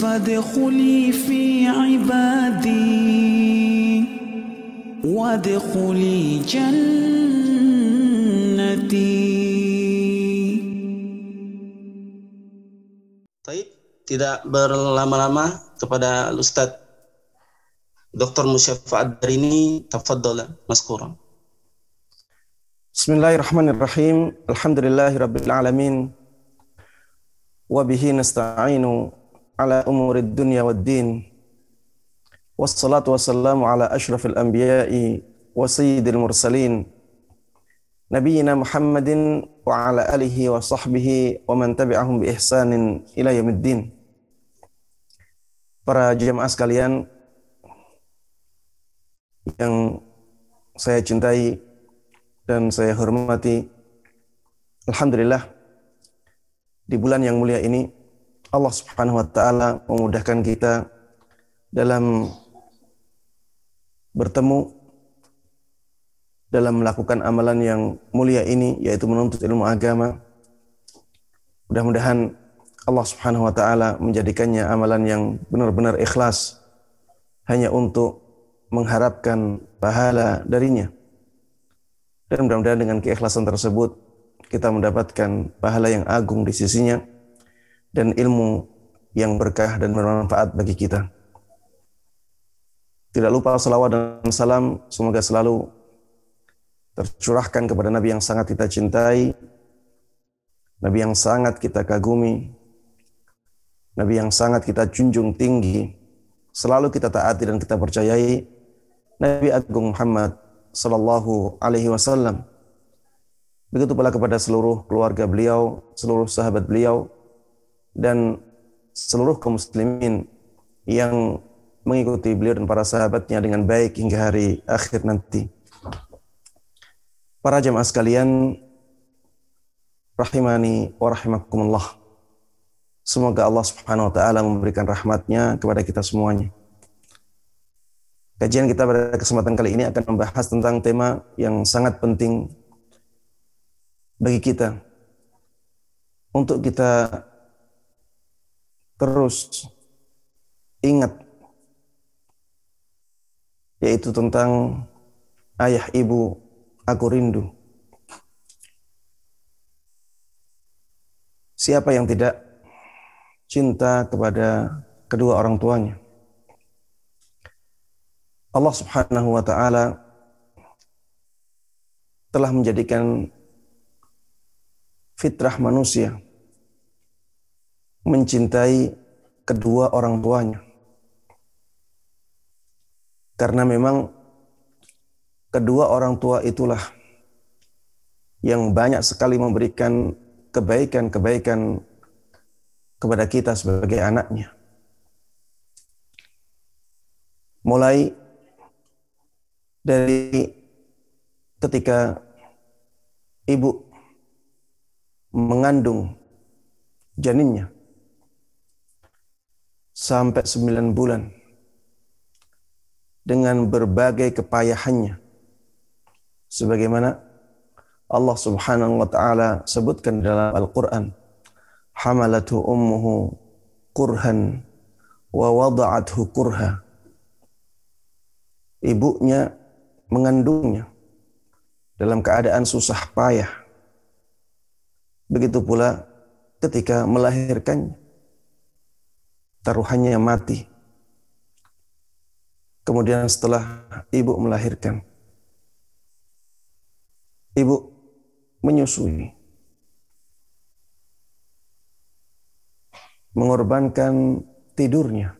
فادخلي tidak berlama-lama kepada Ustaz Dr. Musyafa Adrini, tafadhol maskuran. بسم الله الرحمن الرحيم الحمد لله رب العالمين وبه نستعين على أمور الدنيا والدين والصلاة والسلام على أشرف الأنبياء وسيد المرسلين نبينا محمد وعلى آله وصحبه ومن تبعهم بإحسان إلى يوم الدين para jemaah sekalian yang saya cintai dan saya hormati, Alhamdulillah di bulan yang mulia ini Allah Subhanahu wa taala memudahkan kita dalam bertemu dalam melakukan amalan yang mulia ini yaitu menuntut ilmu agama. Mudah-mudahan Allah Subhanahu wa taala menjadikannya amalan yang benar-benar ikhlas hanya untuk mengharapkan pahala darinya. Dan mudah-mudahan dengan keikhlasan tersebut kita mendapatkan pahala yang agung di sisinya dan ilmu yang berkah dan bermanfaat bagi kita. Tidak lupa salawat dan salam semoga selalu tercurahkan kepada Nabi yang sangat kita cintai, Nabi yang sangat kita kagumi, Nabi yang sangat kita junjung tinggi, selalu kita taati dan kita percayai, Nabi Agung Muhammad Sallallahu Alaihi Wasallam. Begitu pula kepada seluruh keluarga beliau, seluruh sahabat beliau, dan seluruh kaum muslimin yang mengikuti beliau dan para sahabatnya dengan baik hingga hari akhir nanti. Para jemaah sekalian, rahimani wa rahimakumullah. Semoga Allah Subhanahu wa taala memberikan rahmatnya kepada kita semuanya. Kajian kita pada kesempatan kali ini akan membahas tentang tema yang sangat penting bagi kita untuk kita terus ingat yaitu tentang ayah ibu aku rindu. Siapa yang tidak cinta kepada kedua orang tuanya? Allah Subhanahu wa taala telah menjadikan fitrah manusia mencintai kedua orang tuanya. Karena memang kedua orang tua itulah yang banyak sekali memberikan kebaikan-kebaikan kepada kita sebagai anaknya. Mulai dari ketika ibu mengandung janinnya sampai sembilan bulan dengan berbagai kepayahannya sebagaimana Allah Subhanahu wa taala sebutkan dalam Al-Qur'an hamalatu ummuhu kurhan wa wada'athu kurha. Ibunya mengandungnya dalam keadaan susah payah. Begitu pula ketika melahirkannya taruhannya mati. Kemudian setelah ibu melahirkan ibu menyusui mengorbankan tidurnya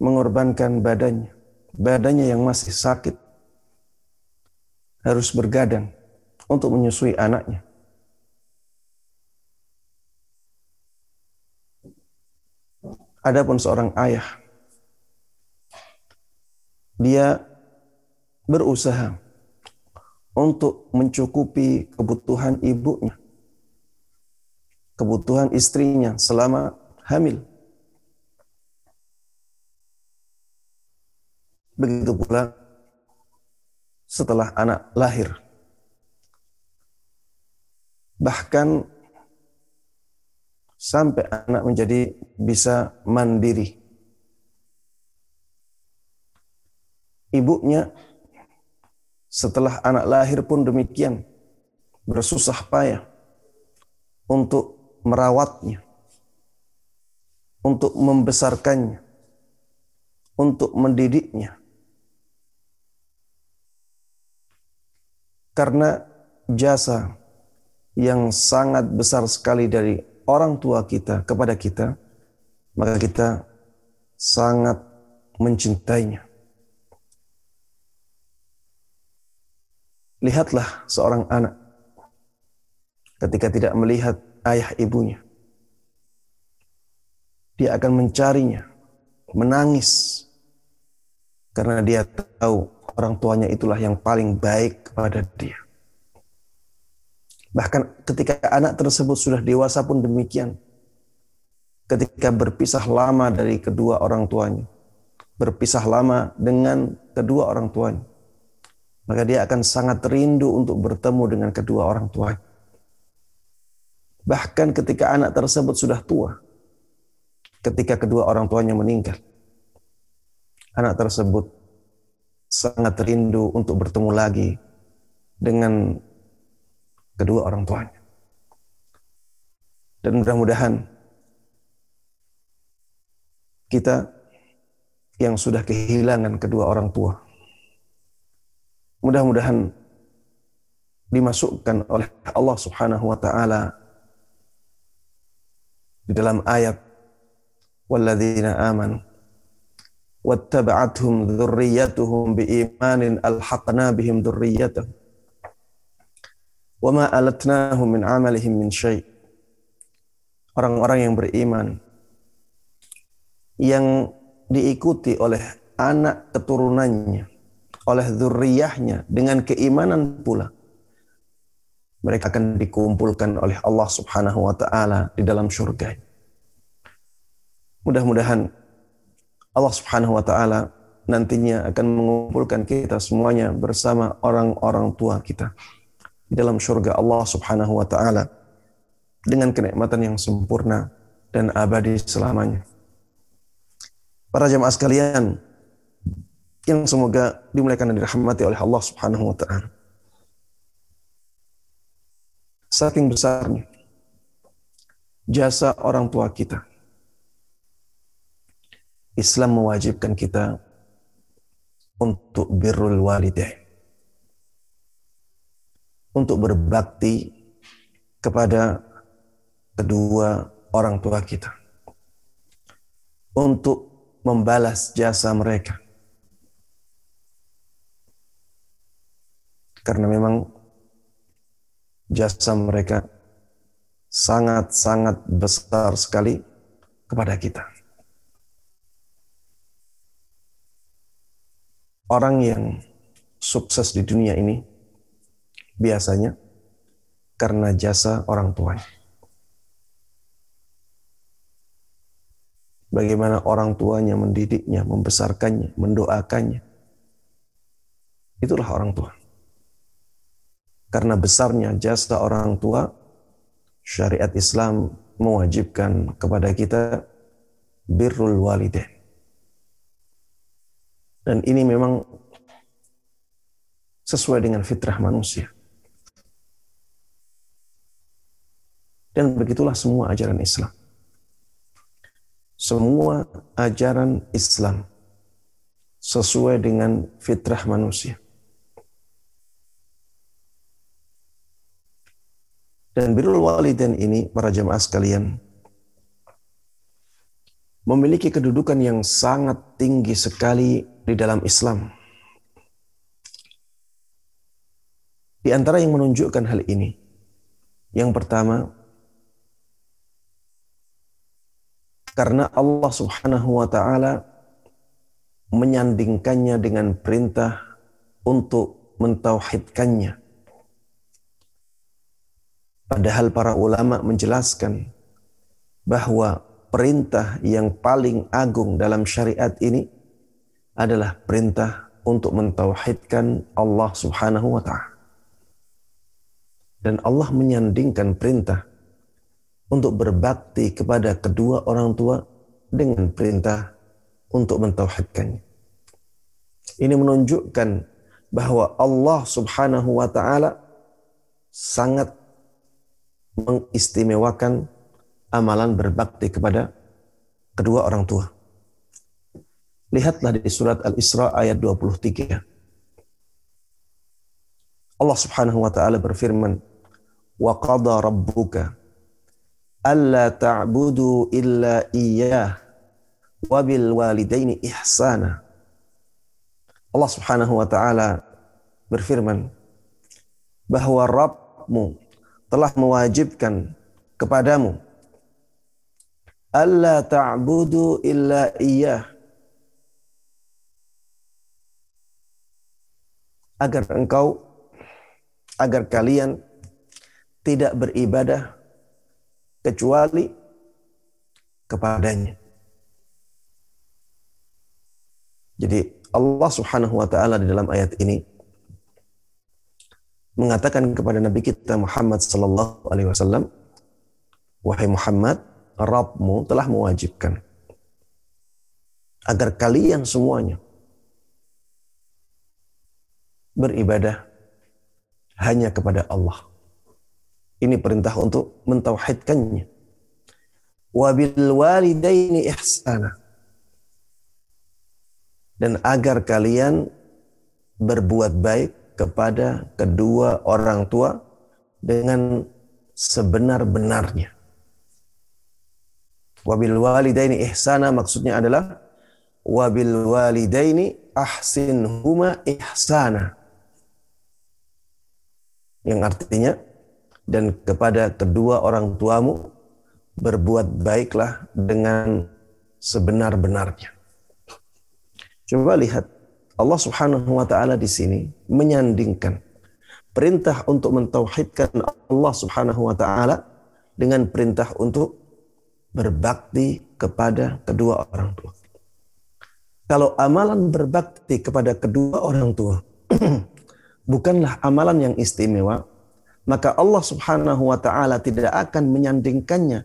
mengorbankan badannya badannya yang masih sakit harus bergadang untuk menyusui anaknya Adapun seorang ayah dia berusaha untuk mencukupi kebutuhan ibunya, kebutuhan istrinya selama hamil. Begitu pula setelah anak lahir. Bahkan sampai anak menjadi bisa mandiri. Ibunya setelah anak lahir pun demikian bersusah payah untuk merawatnya, untuk membesarkannya, untuk mendidiknya. Karena jasa yang sangat besar sekali dari orang tua kita kepada kita, maka kita sangat mencintainya. Lihatlah seorang anak ketika tidak melihat ayah ibunya. Dia akan mencarinya, menangis, karena dia tahu orang tuanya itulah yang paling baik kepada dia. Bahkan ketika anak tersebut sudah dewasa pun demikian. Ketika berpisah lama dari kedua orang tuanya, berpisah lama dengan kedua orang tuanya, maka dia akan sangat rindu untuk bertemu dengan kedua orang tuanya. Bahkan ketika anak tersebut sudah tua, ketika kedua orang tuanya meninggal, anak tersebut sangat rindu untuk bertemu lagi dengan kedua orang tuanya. Dan mudah-mudahan kita yang sudah kehilangan kedua orang tua, mudah-mudahan dimasukkan oleh Allah Subhanahu wa taala di dalam ayat walladzina amanu واتبعتهم ذريتهم بإيمان ألحقنا بهم ذريتهم وما ألتناهم من عملهم من شيء orang-orang yang beriman yang diikuti oleh anak keturunannya oleh zurriyahnya dengan keimanan pula mereka akan dikumpulkan oleh Allah Subhanahu wa taala di dalam surga mudah-mudahan Allah Subhanahu wa taala nantinya akan mengumpulkan kita semuanya bersama orang-orang tua kita di dalam surga Allah Subhanahu wa taala dengan kenikmatan yang sempurna dan abadi selamanya. Para jemaah sekalian yang semoga dimuliakan dan dirahmati oleh Allah Subhanahu wa taala. Saking besarnya jasa orang tua kita Islam mewajibkan kita untuk birrul walidain. Untuk berbakti kepada kedua orang tua kita. Untuk membalas jasa mereka. Karena memang jasa mereka sangat-sangat besar sekali kepada kita. Orang yang sukses di dunia ini biasanya karena jasa orang tuanya. Bagaimana orang tuanya mendidiknya, membesarkannya, mendoakannya. Itulah orang tua. Karena besarnya jasa orang tua, syariat Islam mewajibkan kepada kita birrul walidain dan ini memang sesuai dengan fitrah manusia. Dan begitulah semua ajaran Islam. Semua ajaran Islam sesuai dengan fitrah manusia. Dan birrul walidain ini para jemaah sekalian memiliki kedudukan yang sangat tinggi sekali di dalam Islam. Di antara yang menunjukkan hal ini, yang pertama, karena Allah Subhanahu wa Ta'ala menyandingkannya dengan perintah untuk mentauhidkannya. Padahal para ulama menjelaskan bahwa perintah yang paling agung dalam syariat ini adalah perintah untuk mentauhidkan Allah Subhanahu wa taala. Dan Allah menyandingkan perintah untuk berbakti kepada kedua orang tua dengan perintah untuk mentauhidkannya. Ini menunjukkan bahwa Allah Subhanahu wa taala sangat mengistimewakan amalan berbakti kepada kedua orang tua. Lihatlah di surat Al-Isra ayat 23. Allah Subhanahu wa taala berfirman, "Wa qada rabbuka alla ta'budu illa iyyah wa bil walidaini ihsana." Allah Subhanahu wa taala berfirman bahwa Rabbmu telah mewajibkan kepadamu alla ta'budu illa iyyah agar engkau agar kalian tidak beribadah kecuali kepadanya. Jadi Allah Subhanahu wa taala di dalam ayat ini mengatakan kepada Nabi kita Muhammad sallallahu alaihi wasallam, "Wahai Muhammad, Rabbmu telah mewajibkan agar kalian semuanya beribadah hanya kepada Allah. Ini perintah untuk mentauhidkannya. Wabil walidaini ihsana. Dan agar kalian berbuat baik kepada kedua orang tua dengan sebenar-benarnya. Wabil walidaini ihsana maksudnya adalah wabil walidaini ahsinhuma ihsana yang artinya dan kepada kedua orang tuamu berbuat baiklah dengan sebenar-benarnya. Coba lihat Allah Subhanahu wa taala di sini menyandingkan perintah untuk mentauhidkan Allah Subhanahu wa taala dengan perintah untuk berbakti kepada kedua orang tua. Kalau amalan berbakti kepada kedua orang tua bukanlah amalan yang istimewa, maka Allah Subhanahu wa taala tidak akan menyandingkannya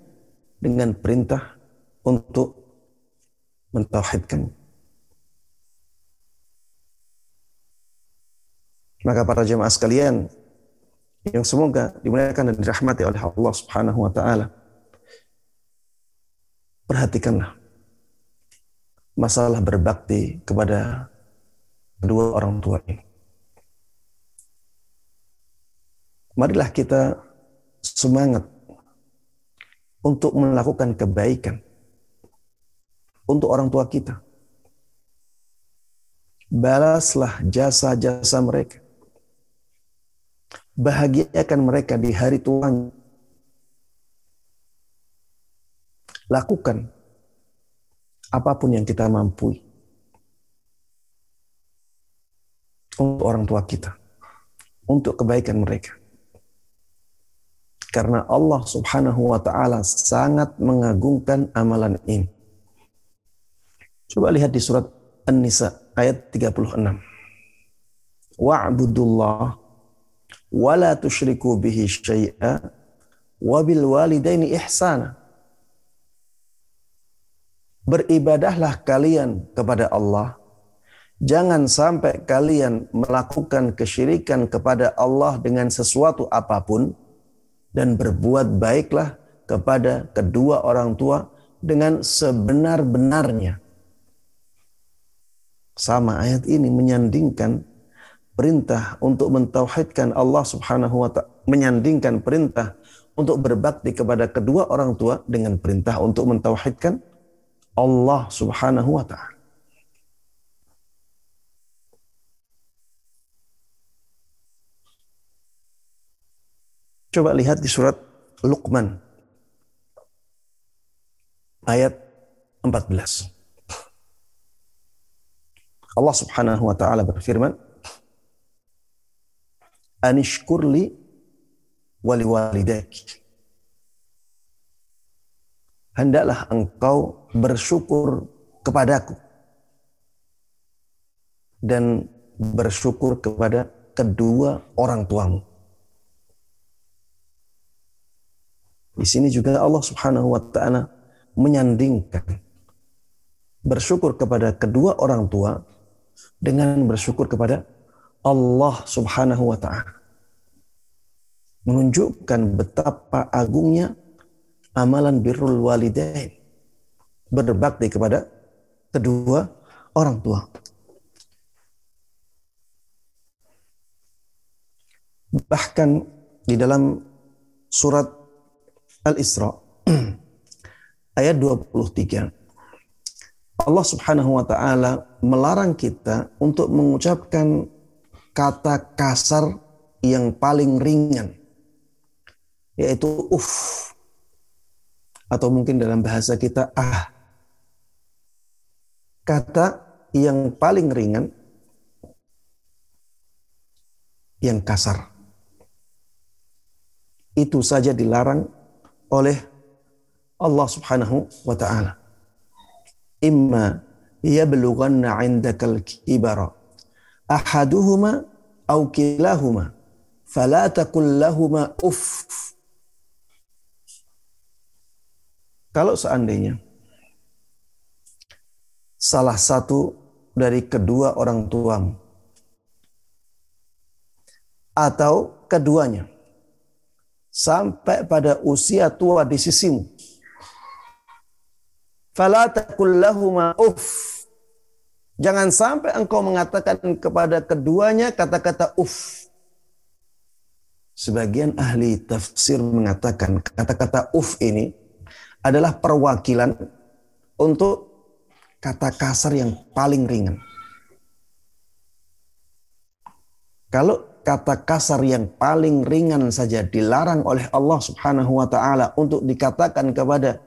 dengan perintah untuk mentauhidkan. Maka para jemaah sekalian yang semoga dimuliakan dan dirahmati oleh Allah Subhanahu wa taala. Perhatikanlah masalah berbakti kepada kedua orang tua ini. marilah kita semangat untuk melakukan kebaikan untuk orang tua kita. Balaslah jasa-jasa mereka. Bahagiakan mereka di hari Tuhan. Lakukan apa pun yang kita mampu untuk orang tua kita, untuk kebaikan mereka. Karena Allah subhanahu wa ta'ala sangat mengagungkan amalan ini. Coba lihat di surat An-Nisa ayat 36. Wa'budullah wa la tushriku bihi syai'a wa bil walidaini ihsana. Beribadahlah kalian kepada Allah. Jangan sampai kalian melakukan kesyirikan kepada Allah dengan sesuatu apa pun dan berbuat baiklah kepada kedua orang tua dengan sebenar-benarnya. Sama ayat ini menyandingkan perintah untuk mentauhidkan Allah Subhanahu wa taala, menyandingkan perintah untuk berbakti kepada kedua orang tua dengan perintah untuk mentauhidkan Allah Subhanahu wa taala. Coba lihat di surat Luqman ayat 14. Allah Subhanahu wa taala berfirman, "Anishkurli wali walidaki." Hendaklah engkau bersyukur kepadaku dan bersyukur kepada kedua orang tuamu. Di sini juga Allah Subhanahu wa taala menyandingkan bersyukur kepada kedua orang tua dengan bersyukur kepada Allah Subhanahu wa taala. Menunjukkan betapa agungnya amalan birrul walidain. Berbakti kepada kedua orang tua. Bahkan di dalam surat Al-Isra ayat 23 Allah Subhanahu wa taala melarang kita untuk mengucapkan kata kasar yang paling ringan yaitu uf atau mungkin dalam bahasa kita ah kata yang paling ringan yang kasar itu saja dilarang oleh Allah Subhanahu wa taala. Imma yablughanna 'indakal kibara ahaduhuma aw kilahuma fala taqul lahumā uff. Kalau seandainya salah satu dari kedua orang tuamu atau keduanya sampai pada usia tua di sisimu. Fala uff. Jangan sampai engkau mengatakan kepada keduanya kata-kata uff. Sebagian ahli tafsir mengatakan kata-kata uff ini adalah perwakilan untuk kata kasar yang paling ringan. Kalau kata kasar yang paling ringan saja dilarang oleh Allah Subhanahu wa taala untuk dikatakan kepada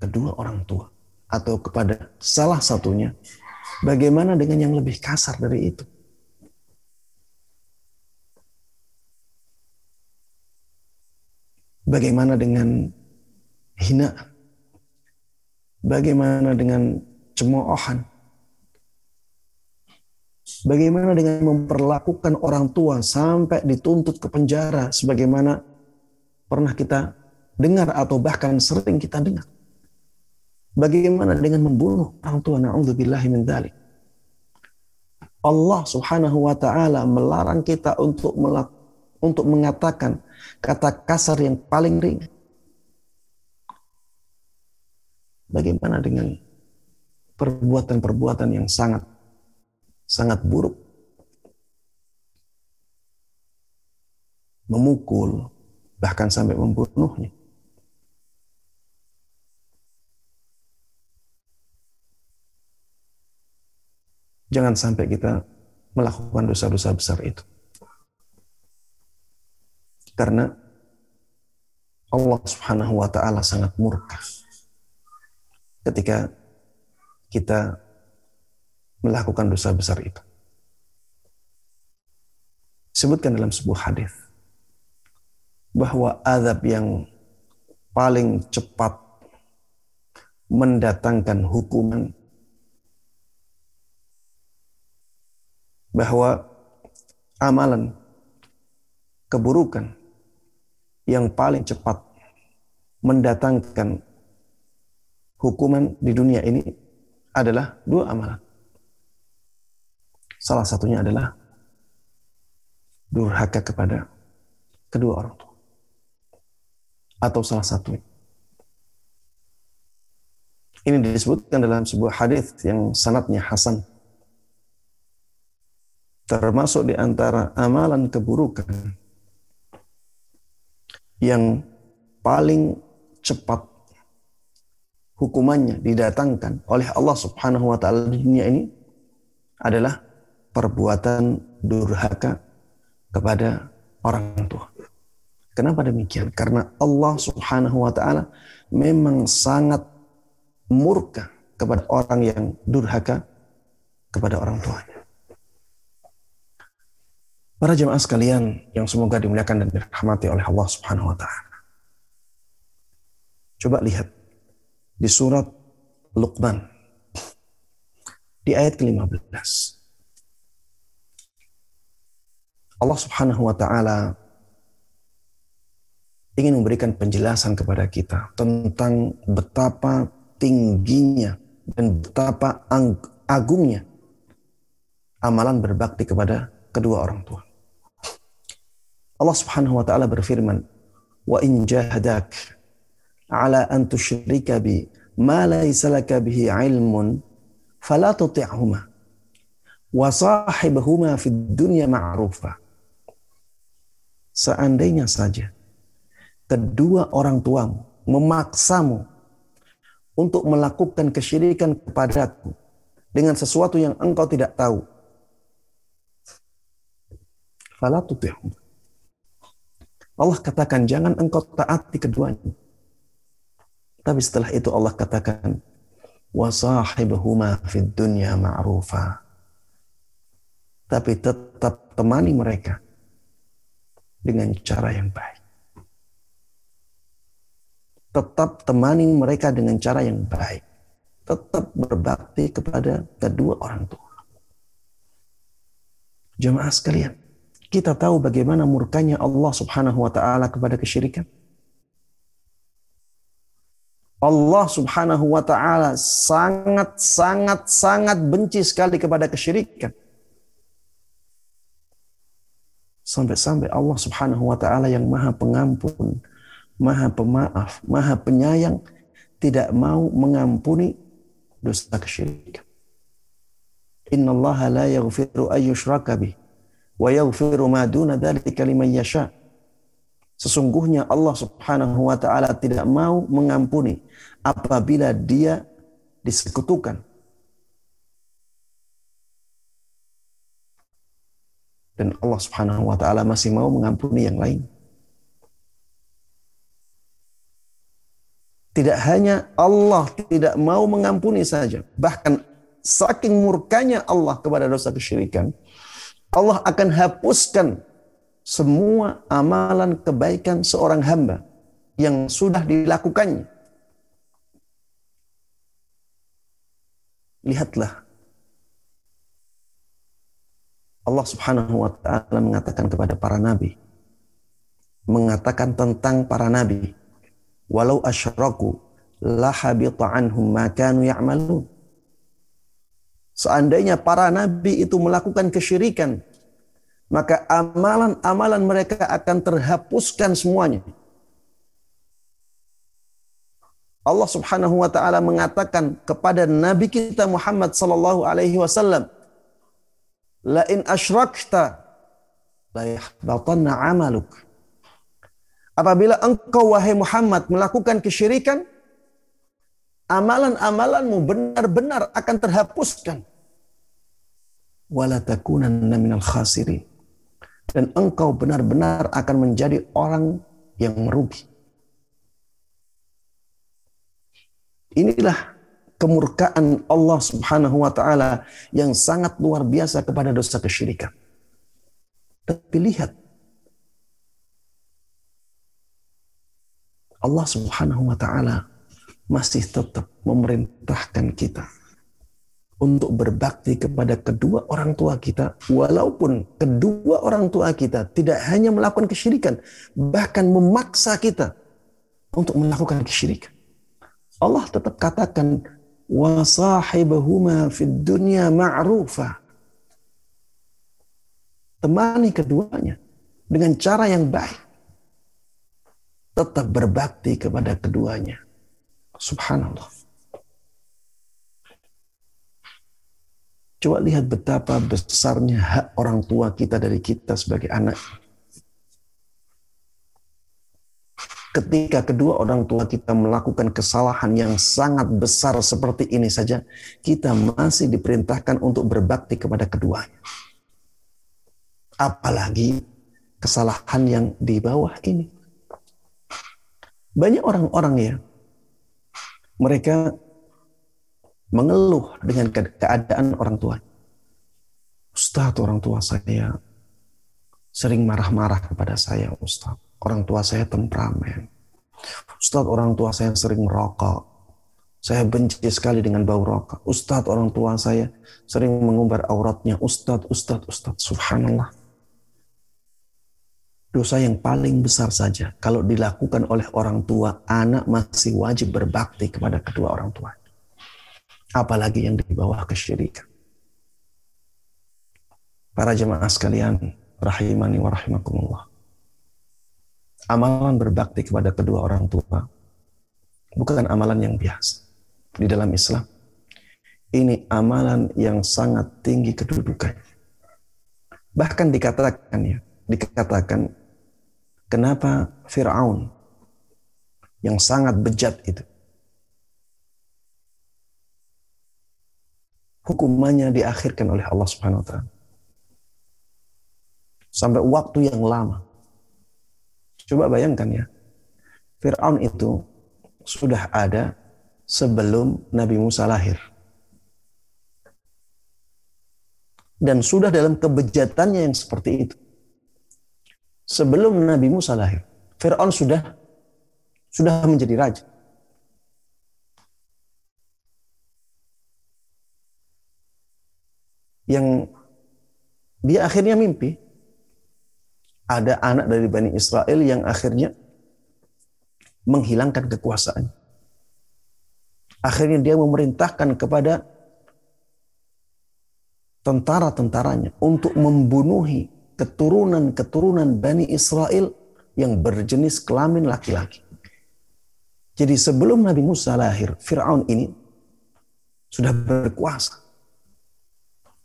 kedua orang tua atau kepada salah satunya, bagaimana dengan yang lebih kasar dari itu? Bagaimana dengan hina? Bagaimana dengan cemoohan? Bagaimana dengan memperlakukan orang tua sampai dituntut ke penjara sebagaimana pernah kita dengar atau bahkan sering kita dengar. Bagaimana dengan membunuh orang tua na'udzubillahi min dzalik. Allah Subhanahu wa taala melarang kita untuk untuk mengatakan kata kasar yang paling ringan. Bagaimana dengan perbuatan-perbuatan yang sangat sangat buruk. Memukul, bahkan sampai membunuhnya. Jangan sampai kita melakukan dosa-dosa besar itu. Karena Allah Subhanahu wa taala sangat murka ketika kita melakukan dosa besar itu. Sebutkan dalam sebuah hadis bahwa azab yang paling cepat mendatangkan hukuman bahwa amalan keburukan yang paling cepat mendatangkan hukuman di dunia ini adalah dua amalan. Salah satunya adalah durhaka kepada kedua orang tua. Atau salah satu. Ini disebutkan dalam sebuah hadis yang sanatnya hasan. Termasuk di antara amalan keburukan yang paling cepat hukumannya didatangkan oleh Allah Subhanahu wa taala di dunia ini adalah perbuatan durhaka kepada orang tua. Kenapa demikian? Karena Allah Subhanahu wa taala memang sangat murka kepada orang yang durhaka kepada orang tuanya. Para jemaah sekalian yang semoga dimuliakan dan dirahmati oleh Allah Subhanahu wa taala. Coba lihat di surat Luqman di ayat ke-15. Allah Subhanahu wa taala ingin memberikan penjelasan kepada kita tentang betapa tingginya dan betapa agungnya amalan berbakti kepada kedua orang tua. Allah Subhanahu wa taala berfirman, "Wa in jahadak ala an tusyrika bi ma laysa laka bihi ilmun fala tuti'huma wa sahibhuma fid dunya ma'rufa." Seandainya saja kedua orang tuamu memaksamu untuk melakukan kesyirikan kepadaku dengan sesuatu yang engkau tidak tahu. Fala Allah katakan jangan engkau taati keduanya. Tapi setelah itu Allah katakan wasahibhuma fid dunya ma'rufa. Tapi tetap temani mereka dengan cara yang baik. Tetap temani mereka dengan cara yang baik. Tetap berbakti kepada kedua orang tua. Jemaah sekalian, kita tahu bagaimana murkanya Allah Subhanahu wa taala kepada kesyirikan. Allah Subhanahu wa taala sangat sangat sangat benci sekali kepada kesyirikan. Sampai-sampai Allah Subhanahu wa taala yang Maha Pengampun, Maha Pemaaf, Maha Penyayang tidak mau mengampuni dosa kesyirikan. Inna Allah la yaghfiru ayyushraka wa yaghfiru ma duna dzalika liman yasha. Sesungguhnya Allah Subhanahu wa taala tidak mau mengampuni apabila dia disekutukan. Dan Allah Subhanahu wa taala masih mau mengampuni yang lain. Tidak hanya Allah tidak mau mengampuni saja, bahkan saking murkanya Allah kepada dosa kesyirikan, Allah akan hapuskan semua amalan kebaikan seorang hamba yang sudah dilakukannya. Lihatlah. Allah Subhanahu wa taala mengatakan kepada para nabi mengatakan tentang para nabi walau asyraku la habita anhum ma kanu ya'malun Seandainya para nabi itu melakukan kesyirikan, maka amalan-amalan mereka akan terhapuskan semuanya. Allah Subhanahu wa taala mengatakan kepada nabi kita Muhammad sallallahu alaihi wasallam, "La in asyrakta la yahbatanna 'amaluk." Apabila engkau wahai Muhammad melakukan kesyirikan, amalan-amalanmu benar-benar akan terhapuskan. Wala takunanna minal khasirin. Dan engkau benar-benar akan menjadi orang yang merugi. Inilah kemurkaan Allah Subhanahu wa taala yang sangat luar biasa kepada dosa kesyirikan. Tapi lihat Allah Subhanahu wa taala masih tetap memerintahkan kita untuk berbakti kepada kedua orang tua kita walaupun kedua orang tua kita tidak hanya melakukan kesyirikan bahkan memaksa kita untuk melakukan kesyirikan. Allah tetap katakan wasahibahuma fid dunya ma'rufa. Temani keduanya dengan cara yang baik. Tetap berbakti kepada keduanya. Subhanallah. Coba lihat betapa besarnya hak orang tua kita dari kita sebagai anak. Ketika kedua orang tua kita melakukan kesalahan yang sangat besar seperti ini saja, kita masih diperintahkan untuk berbakti kepada keduanya. Apalagi kesalahan yang di bawah ini. Banyak orang-orang ya mereka mengeluh dengan keadaan orang tua. Ustaz, orang tua saya sering marah-marah kepada saya, Ustaz. Orang tua saya temperamen. Ustaz, orang tua saya sering merokok. Saya benci sekali dengan bau rokok. Ustaz, orang tua saya sering mengumbar auratnya. Ustaz, Ustaz, Ustaz. Subhanallah. dosa yang paling besar saja kalau dilakukan oleh orang tua, anak masih wajib berbakti kepada kedua orang tua. Apalagi yang di bawah kesyirikan. Para jemaah sekalian, rahimani wa rahimakumullah. Amalan berbakti kepada kedua orang tua bukan amalan yang biasa di dalam Islam. Ini amalan yang sangat tinggi kedudukan. Bahkan dikatakan ya, dikatakan kenapa Firaun yang sangat bejat itu hukumannya diakhirkan oleh Allah Subhanahu wa taala. Sampai waktu yang lama. Coba bayangkan ya. Firaun itu sudah ada sebelum Nabi Musa lahir. Dan sudah dalam kebejatannya yang seperti itu. Sebelum Nabi Musa lahir, Fir'aun sudah sudah menjadi raja. Yang dia akhirnya mimpi ada anak dari Bani Israel yang akhirnya menghilangkan kekuasaan. Akhirnya dia memerintahkan kepada tentara-tentaranya untuk membunuhi keturunan-keturunan Bani Israel yang berjenis kelamin laki-laki. Jadi sebelum Nabi Musa lahir, Fir'aun ini sudah berkuasa.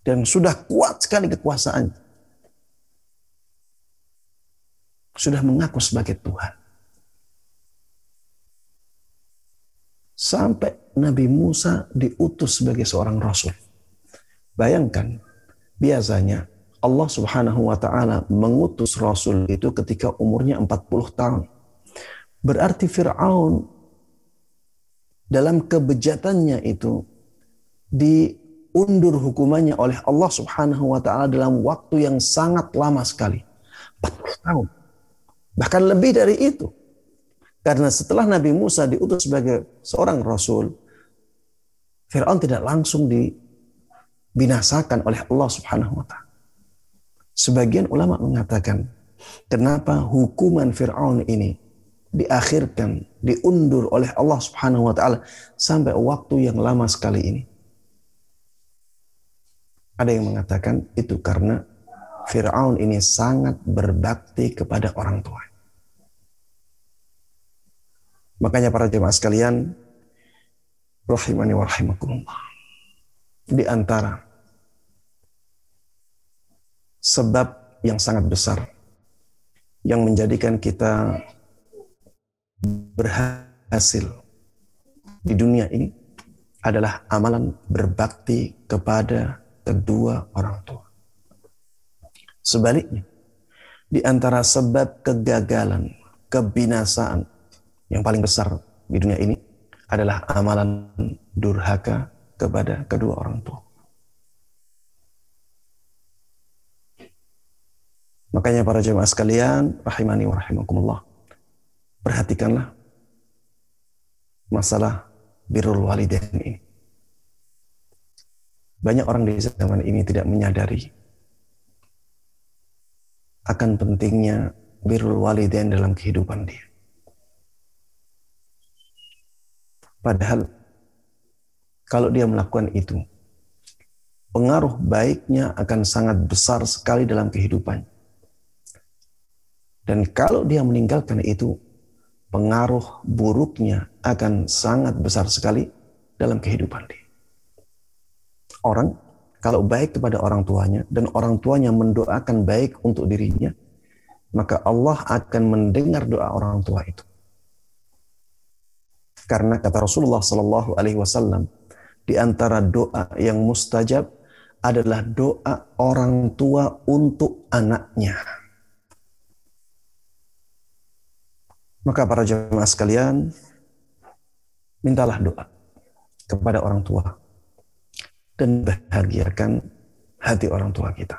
Dan sudah kuat sekali kekuasaan. Sudah mengaku sebagai Tuhan. sampai Nabi Musa diutus sebagai seorang rasul. Bayangkan, biasanya Allah Subhanahu wa taala mengutus rasul itu ketika umurnya 40 tahun. Berarti Firaun dalam kebejatannya itu diundur hukumannya oleh Allah Subhanahu wa taala dalam waktu yang sangat lama sekali. 40 tahun. Bahkan lebih dari itu. Karena setelah Nabi Musa diutus sebagai seorang rasul, Fir'aun tidak langsung dibinasakan oleh Allah Subhanahu wa taala. Sebagian ulama mengatakan, kenapa hukuman Fir'aun ini diakhirkan, diundur oleh Allah Subhanahu wa taala sampai waktu yang lama sekali ini. Ada yang mengatakan itu karena Fir'aun ini sangat berbakti kepada orang tua. Makanya para jemaah sekalian, rahimani wa rahimakumullah. Di antara sebab yang sangat besar yang menjadikan kita berhasil di dunia ini adalah amalan berbakti kepada kedua orang tua. Sebaliknya, di antara sebab kegagalan, kebinasaan, yang paling besar di dunia ini adalah amalan durhaka kepada kedua orang tua. Makanya para jemaah sekalian, rahimani wa rahimakumullah, perhatikanlah masalah birrul walidain ini. Banyak orang di zaman ini tidak menyadari akan pentingnya birrul walidain dalam kehidupan dia. Padahal kalau dia melakukan itu, pengaruh baiknya akan sangat besar sekali dalam kehidupan. Dan kalau dia meninggalkan itu, pengaruh buruknya akan sangat besar sekali dalam kehidupan dia. Orang kalau baik kepada orang tuanya dan orang tuanya mendoakan baik untuk dirinya, maka Allah akan mendengar doa orang tua itu. Karena kata Rasulullah Sallallahu Alaihi Wasallam, di antara doa yang mustajab adalah doa orang tua untuk anaknya. Maka para jemaah sekalian, mintalah doa kepada orang tua dan bahagiakan hati orang tua kita.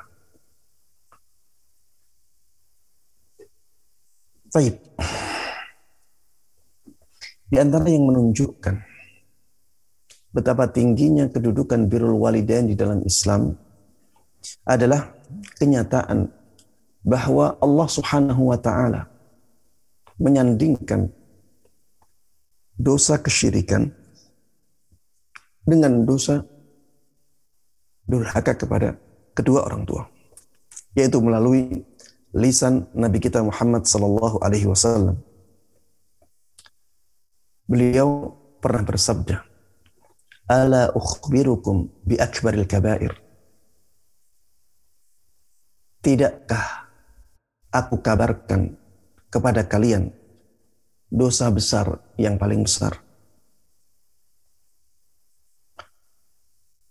Baik. Di antara yang menunjukkan betapa tingginya kedudukan birrul walidain di dalam Islam adalah kenyataan bahwa Allah Subhanahu wa taala menyandingkan dosa kesyirikan dengan dosa durhaka kepada kedua orang tua yaitu melalui lisan Nabi kita Muhammad sallallahu alaihi wasallam. Beliau pernah bersabda ala ukhbirukum bi akbaril kabair? Tidakkah aku kabarkan kepada kalian dosa besar yang paling besar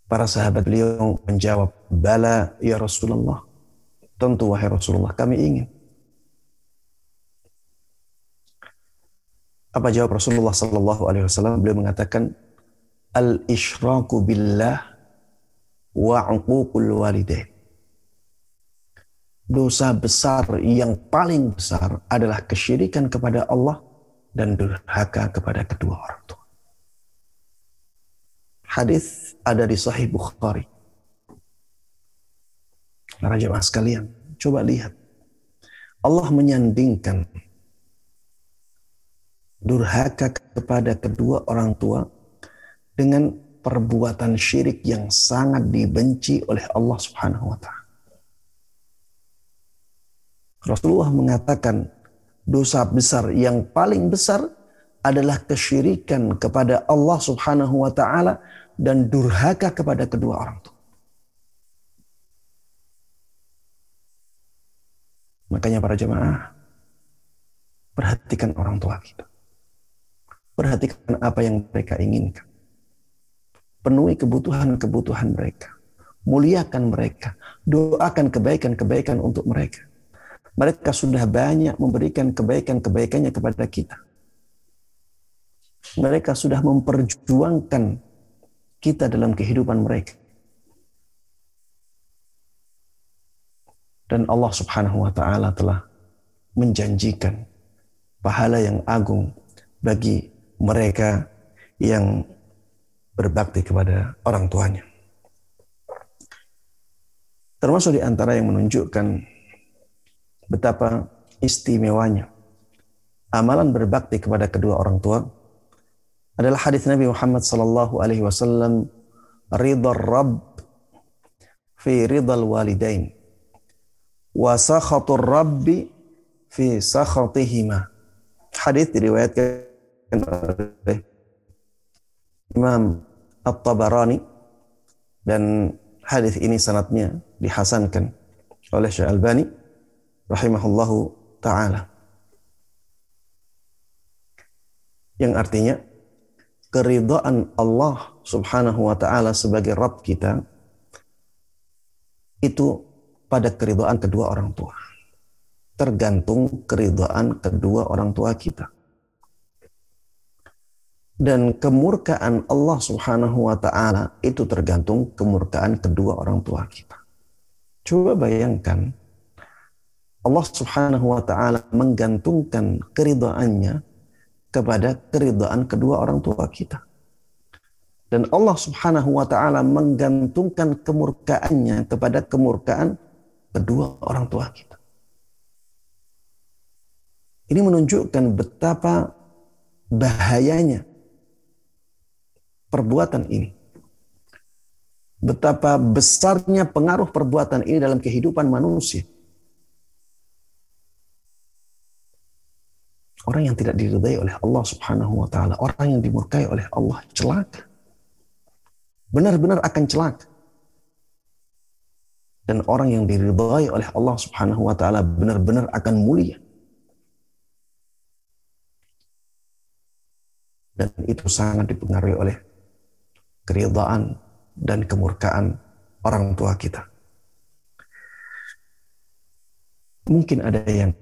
Para sahabat beliau menjawab, Bala ya Rasulullah. Tentu wahai Rasulullah, kami ingin. Apa jawab Rasulullah Sallallahu Alaihi Wasallam? Beliau mengatakan, Al ishraku billah wa uququl walidain. Dosa besar yang paling besar adalah kesyirikan kepada Allah dan durhaka kepada kedua orang tua. Hadis ada di Sahih Bukhari. Para jemaah sekalian, coba lihat. Allah menyandingkan durhaka kepada kedua orang tua dengan perbuatan syirik yang sangat dibenci oleh Allah Subhanahu wa taala. Rasulullah mengatakan dosa besar yang paling besar adalah kesyirikan kepada Allah Subhanahu wa taala dan durhaka kepada kedua orang tua. Makanya para jemaah, perhatikan orang tua kita. Perhatikan apa yang mereka inginkan. Penuhi kebutuhan-kebutuhan mereka. Muliakan mereka. Doakan kebaikan-kebaikan untuk mereka. Mereka sudah banyak memberikan kebaikan-kebaikannya kepada kita. Mereka sudah memperjuangkan kita dalam kehidupan mereka. Dan Allah Subhanahu wa taala telah menjanjikan pahala yang agung bagi mereka yang berbakti kepada orang tuanya. Termasuk di antara yang menunjukkan betapa istimewanya amalan berbakti kepada kedua orang tua adalah hadis Nabi Muhammad sallallahu alaihi wasallam ridha Rabb fi ridal walidain wa sakhatur Rabbi fi sakhatihima. Hadis diriwayatkan oleh Imam At-Tabarani dan hadis ini sanatnya dihasankan oleh Syekh Albani rahimahullahu taala. Yang artinya keridhaan Allah Subhanahu wa taala sebagai Rabb kita itu pada keridhaan kedua orang tua. Tergantung keridhaan kedua orang tua kita. Dan kemurkaan Allah Subhanahu wa taala itu tergantung kemurkaan kedua orang tua kita. Coba bayangkan Allah Subhanahu wa taala menggantungkan keridhaannya kepada keridhaan kedua orang tua kita. Dan Allah Subhanahu wa taala menggantungkan kemurkaannya kepada kemurkaan kedua orang tua kita. Ini menunjukkan betapa bahayanya perbuatan ini. Betapa besarnya pengaruh perbuatan ini dalam kehidupan manusia. Orang yang tidak diridai oleh Allah Subhanahu wa taala, orang yang dimurkai oleh Allah celaka. Benar-benar akan celaka. Dan orang yang diridai oleh Allah Subhanahu wa taala benar-benar akan mulia. Dan itu sangat dipengaruhi oleh keridhaan dan kemurkaan orang tua kita. Mungkin ada yang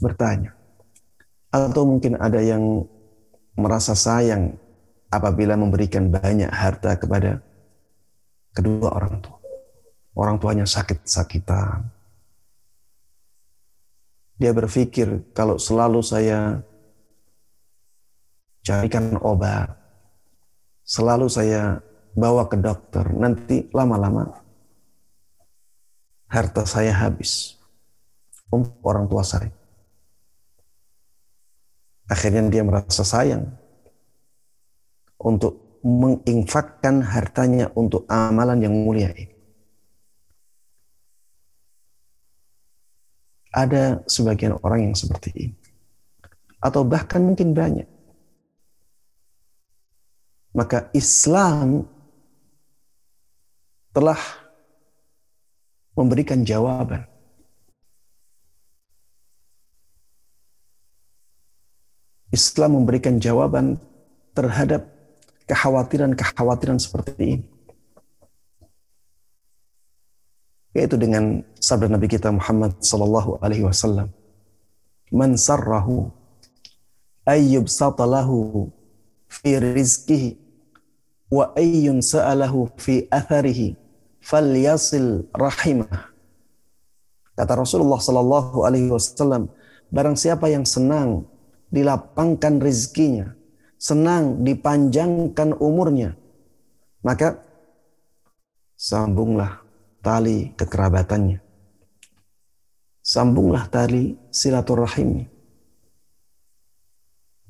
bertanya, atau mungkin ada yang merasa sayang apabila memberikan banyak harta kepada kedua orang tua. Orang tuanya sakit-sakitan. Dia berpikir kalau selalu saya carikan obat, selalu saya bawa ke dokter, nanti lama-lama harta saya habis. untuk orang tua saya. Akhirnya dia merasa sayang untuk menginfakkan hartanya untuk amalan yang mulia ini. Ada sebagian orang yang seperti ini. Atau bahkan mungkin banyak. Maka Islam telah memberikan jawaban. Islam memberikan jawaban terhadap kekhawatiran-kekhawatiran seperti ini. Yaitu dengan sabda Nabi kita Muhammad sallallahu alaihi wasallam, "Man sarrahu ayyub satalahu fi rizqihi wa ayyun sa'alahu fi atharihi falyasil rahimah." Kata Rasulullah sallallahu alaihi wasallam, barang siapa yang senang dilapangkan rizkinya, senang dipanjangkan umurnya, maka sambunglah tali kekerabatannya. Sambunglah tali silaturahimnya.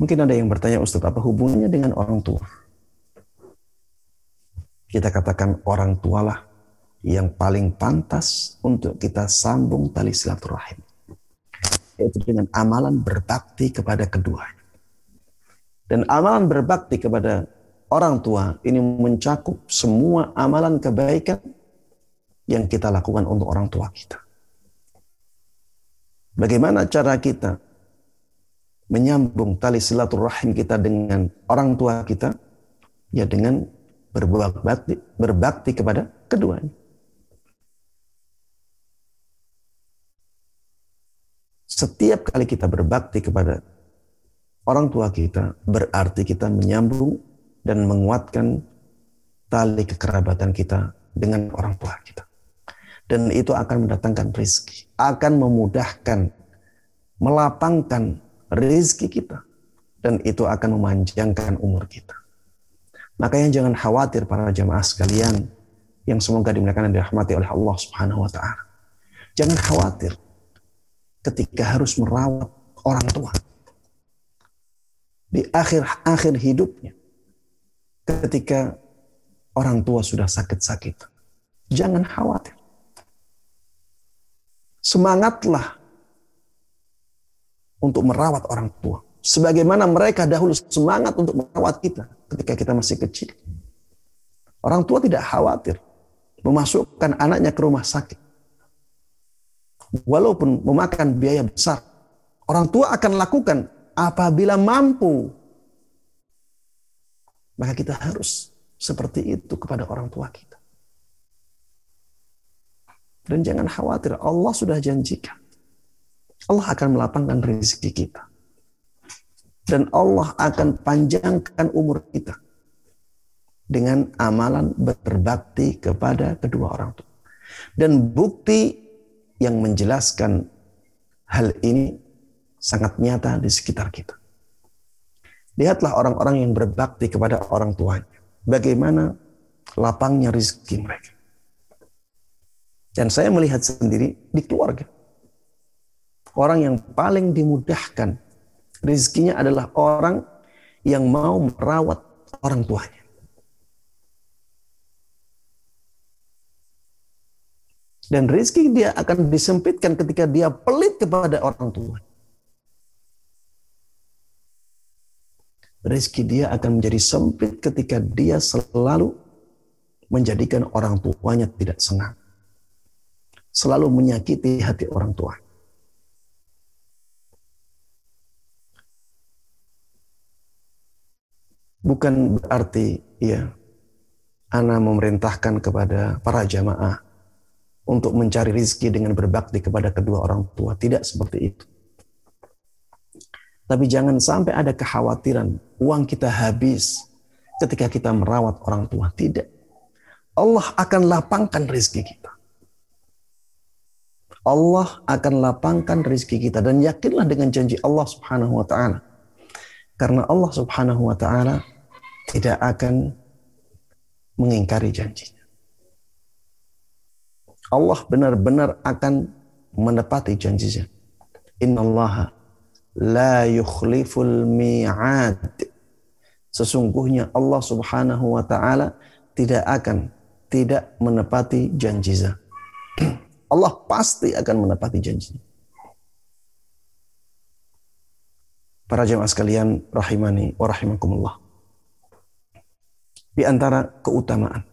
Mungkin ada yang bertanya, Ustaz, apa hubungannya dengan orang tua? Kita katakan orang tualah yang paling pantas untuk kita sambung tali silaturahim yaitu dengan amalan berbakti kepada keduanya. Dan amalan berbakti kepada orang tua ini mencakup semua amalan kebaikan yang kita lakukan untuk orang tua kita. Bagaimana cara kita menyambung tali silaturahim kita dengan orang tua kita? Ya dengan berbuat bakti, berbakti kepada keduanya. Setiap kali kita berbakti kepada orang tua kita, berarti kita menyambung dan menguatkan tali kekerabatan kita dengan orang tua kita. Dan itu akan mendatangkan rezeki, akan memudahkan, melapangkan rezeki kita. Dan itu akan memanjangkan umur kita. Makanya jangan khawatir para jamaah sekalian yang semoga dimuliakan dan dirahmati oleh Allah Subhanahu wa taala. Jangan khawatir ketika harus merawat orang tua. Di akhir-akhir hidupnya, ketika orang tua sudah sakit-sakit, jangan khawatir. Semangatlah untuk merawat orang tua. Sebagaimana mereka dahulu semangat untuk merawat kita ketika kita masih kecil. Orang tua tidak khawatir memasukkan anaknya ke rumah sakit walaupun memakan biaya besar, orang tua akan lakukan apabila mampu. Maka kita harus seperti itu kepada orang tua kita. Dan jangan khawatir, Allah sudah janjikan. Allah akan melapangkan rezeki kita. Dan Allah akan panjangkan umur kita. Dengan amalan berbakti kepada kedua orang tua. Dan bukti yang menjelaskan hal ini sangat nyata di sekitar kita. Lihatlah orang-orang yang berbakti kepada orang tuanya. Bagaimana lapangnya rezeki mereka. Dan saya melihat sendiri di keluarga. Orang yang paling dimudahkan rezekinya adalah orang yang mau merawat orang tuanya. Dan rezeki dia akan disempitkan ketika dia pelit kepada orang tua. Rezeki dia akan menjadi sempit ketika dia selalu menjadikan orang tuanya tidak senang. Selalu menyakiti hati orang tua. Bukan berarti ya, Ana memerintahkan kepada para jamaah untuk mencari rizki dengan berbakti kepada kedua orang tua. Tidak seperti itu. Tapi jangan sampai ada kekhawatiran uang kita habis ketika kita merawat orang tua. Tidak. Allah akan lapangkan rizki kita. Allah akan lapangkan rizki kita. Dan yakinlah dengan janji Allah subhanahu wa ta'ala. Karena Allah subhanahu wa ta'ala tidak akan mengingkari janjinya. Allah benar-benar akan menepati janjinya. Innallaha la yukhliful mi'ad. Sesungguhnya Allah Subhanahu wa taala tidak akan tidak menepati janjinya. Allah pasti akan menepati janjinya. Para jemaah sekalian rahimani wa rahimakumullah. Di antara keutamaan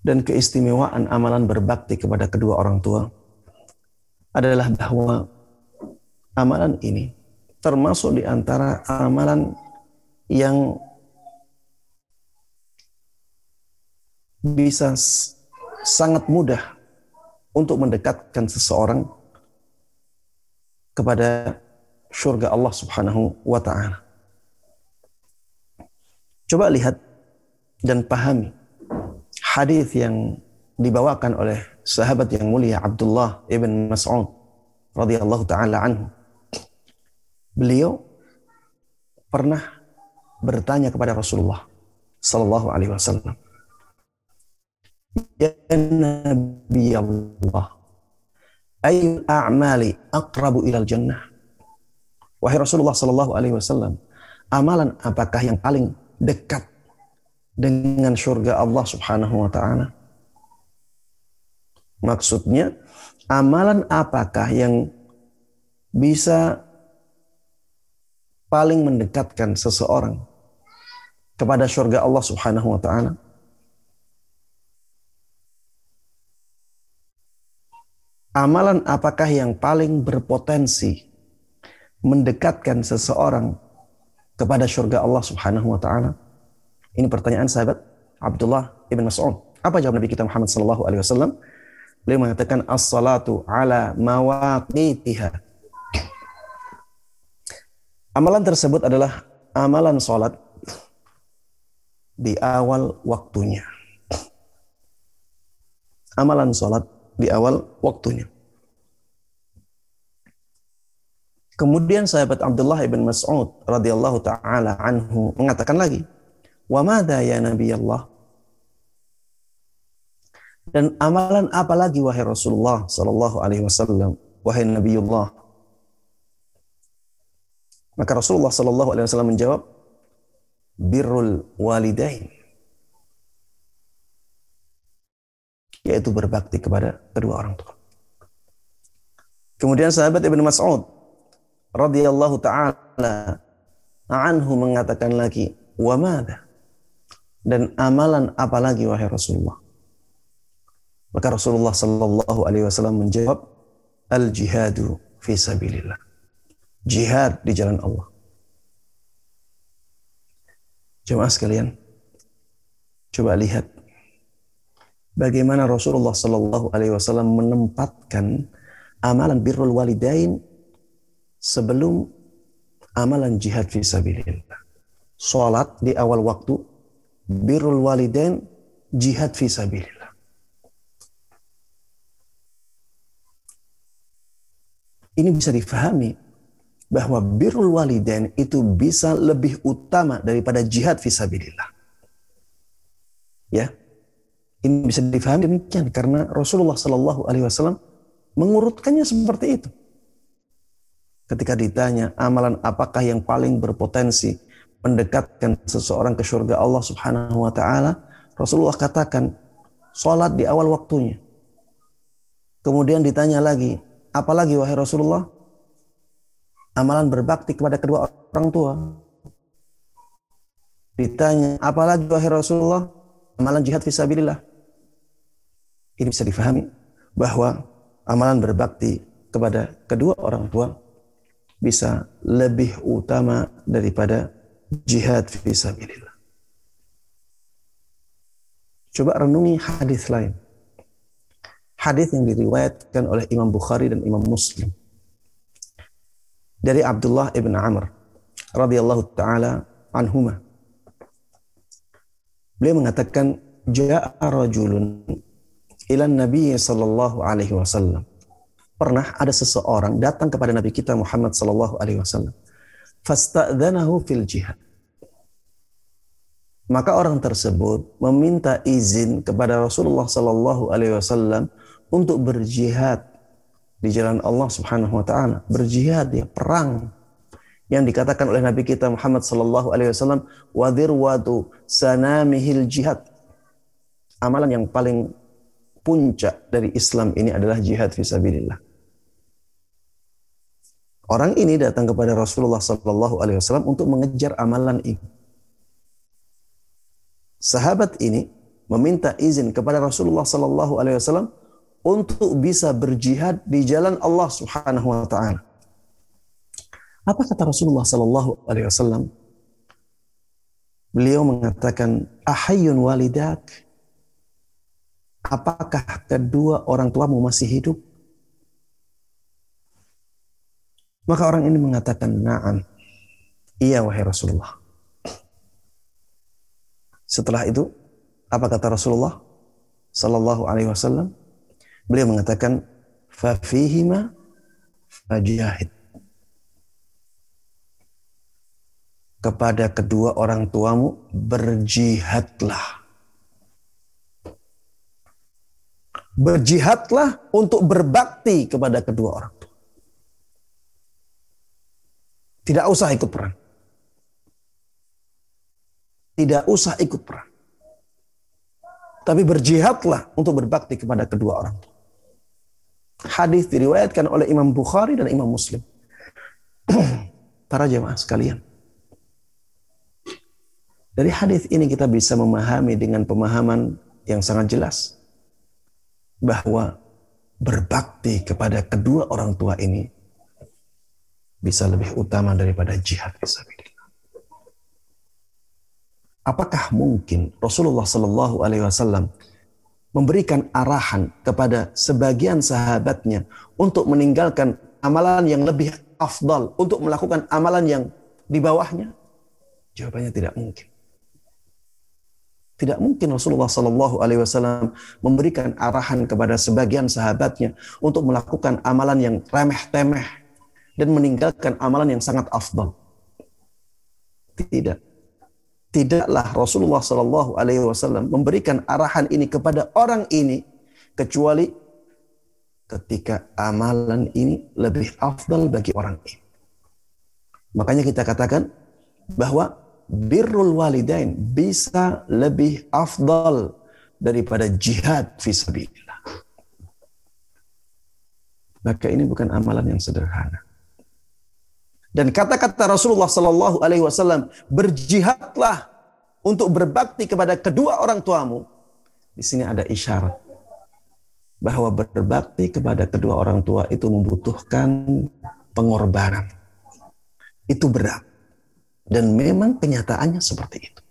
dan keistimewaan amalan berbakti kepada kedua orang tua adalah bahwa amalan ini termasuk di antara amalan yang bisa sangat mudah untuk mendekatkan seseorang kepada surga Allah Subhanahu wa taala. Coba lihat dan pahami hadis yang dibawakan oleh sahabat yang mulia Abdullah ibn Mas'ud radhiyallahu taala anhu. Beliau pernah bertanya kepada Rasulullah sallallahu alaihi wasallam. Ya Nabi Allah, ayul a'mali aqrabu ilal jannah? Wahai Rasulullah Sallallahu Alaihi Wasallam, amalan apakah yang paling dekat dengan surga Allah Subhanahu Wa Taala? Maksudnya, amalan apakah yang bisa paling mendekatkan seseorang kepada surga Allah Subhanahu Wa Taala? Amalan apakah yang paling berpotensi mendekatkan seseorang kepada surga Allah Subhanahu wa taala? Ini pertanyaan sahabat Abdullah ibn Mas'ud. Apa jawab Nabi kita Muhammad sallallahu alaihi wasallam? Beliau mengatakan as-salatu ala mawaqitiha. Amalan tersebut adalah amalan salat di awal waktunya. Amalan salat di awal waktunya. Kemudian sahabat Abdullah ibn Mas'ud radhiyallahu taala anhu mengatakan lagi, "Wa ya Nabi Allah?" Dan amalan apa lagi wahai Rasulullah sallallahu alaihi wasallam, wahai Nabiullah? Maka Rasulullah sallallahu alaihi wasallam menjawab, "Birrul walidain." Yaitu berbakti kepada kedua orang tua. Kemudian sahabat Ibn Mas'ud radhiyallahu taala anhu mengatakan lagi, "Wa madha?" Dan amalan apa lagi wahai Rasulullah? Maka Rasulullah sallallahu alaihi wasallam menjawab, "Al-jihadu fi sabilillah." Jihad di jalan Allah. Jemaah sekalian, coba lihat bagaimana Rasulullah sallallahu alaihi wasallam menempatkan amalan birrul walidain sebelum amalan jihad fisabilillah. Salat di awal waktu, birrul walidain, jihad fisabilillah. Ini bisa difahami bahwa birrul walidain itu bisa lebih utama daripada jihad fisabilillah. Ya, ini bisa difahami demikian karena Rasulullah Shallallahu Alaihi Wasallam mengurutkannya seperti itu. Ketika ditanya amalan apakah yang paling berpotensi mendekatkan seseorang ke surga Allah Subhanahu wa taala, Rasulullah katakan salat di awal waktunya. Kemudian ditanya lagi, apalagi wahai Rasulullah? Amalan berbakti kepada kedua orang tua. Ditanya, apalagi wahai Rasulullah? Amalan jihad fisabilillah. Ini bisa difahami bahwa amalan berbakti kepada kedua orang tua bisa lebih utama daripada jihad fi sabilillah. Coba renungi hadis lain. Hadis yang diriwayatkan oleh Imam Bukhari dan Imam Muslim. Dari Abdullah ibn Amr radhiyallahu taala anhuma. Beliau mengatakan ja'a rajulun ila Nabi sallallahu alaihi wasallam pernah ada seseorang datang kepada Nabi kita Muhammad sallallahu alaihi wasallam. Fil jihad. Maka orang tersebut meminta izin kepada Rasulullah sallallahu alaihi wasallam untuk berjihad di jalan Allah Subhanahu wa taala, berjihad ya perang yang dikatakan oleh Nabi kita Muhammad sallallahu alaihi wasallam wadirwatu sanamihil jihad. Amalan yang paling puncak dari Islam ini adalah jihad fisabilillah. Orang ini datang kepada Rasulullah sallallahu alaihi wasallam untuk mengejar amalan ini. Sahabat ini meminta izin kepada Rasulullah sallallahu alaihi wasallam untuk bisa berjihad di jalan Allah Subhanahu wa taala. Apa kata Rasulullah sallallahu alaihi wasallam? Beliau mengatakan, "Ahayyun walidak?" Apakah kedua orang tuamu masih hidup? Maka orang ini mengatakan, "Na'am." Iya wahai Rasulullah. Setelah itu, apa kata Rasulullah sallallahu alaihi wasallam? Beliau mengatakan, "Fafihima fajahid." Kepada kedua orang tuamu berjihadlah. Berjihadlah untuk berbakti kepada kedua orang tua. Tidak usah ikut perang. Tidak usah ikut perang. Tapi berjihadlah untuk berbakti kepada kedua orang tua. Hadis diriwayatkan oleh Imam Bukhari dan Imam Muslim. Para jemaah sekalian. Dari hadis ini kita bisa memahami dengan pemahaman yang sangat jelas bahwa berbakti kepada kedua orang tua ini bisa lebih utama daripada jihad fisabilillah. Apakah mungkin Rasulullah Shallallahu Alaihi Wasallam memberikan arahan kepada sebagian sahabatnya untuk meninggalkan amalan yang lebih afdal, untuk melakukan amalan yang di bawahnya? Jawabannya tidak mungkin. Tidak mungkin Rasulullah Sallallahu Alaihi Wasallam memberikan arahan kepada sebagian sahabatnya untuk melakukan amalan yang remeh-temeh dan meninggalkan amalan yang sangat afdal. Tidak tidaklah Rasulullah Shallallahu Alaihi Wasallam memberikan arahan ini kepada orang ini kecuali ketika amalan ini lebih afdal bagi orang ini. Makanya kita katakan bahwa birrul walidain bisa lebih afdal daripada jihad fisabilillah. Maka ini bukan amalan yang sederhana. Dan kata-kata Rasulullah Sallallahu Alaihi Wasallam, berjihadlah untuk berbakti kepada kedua orang tuamu. Di sini ada isyarat bahwa berbakti kepada kedua orang tua itu membutuhkan pengorbanan. Itu berat. Dan memang kenyataannya seperti itu.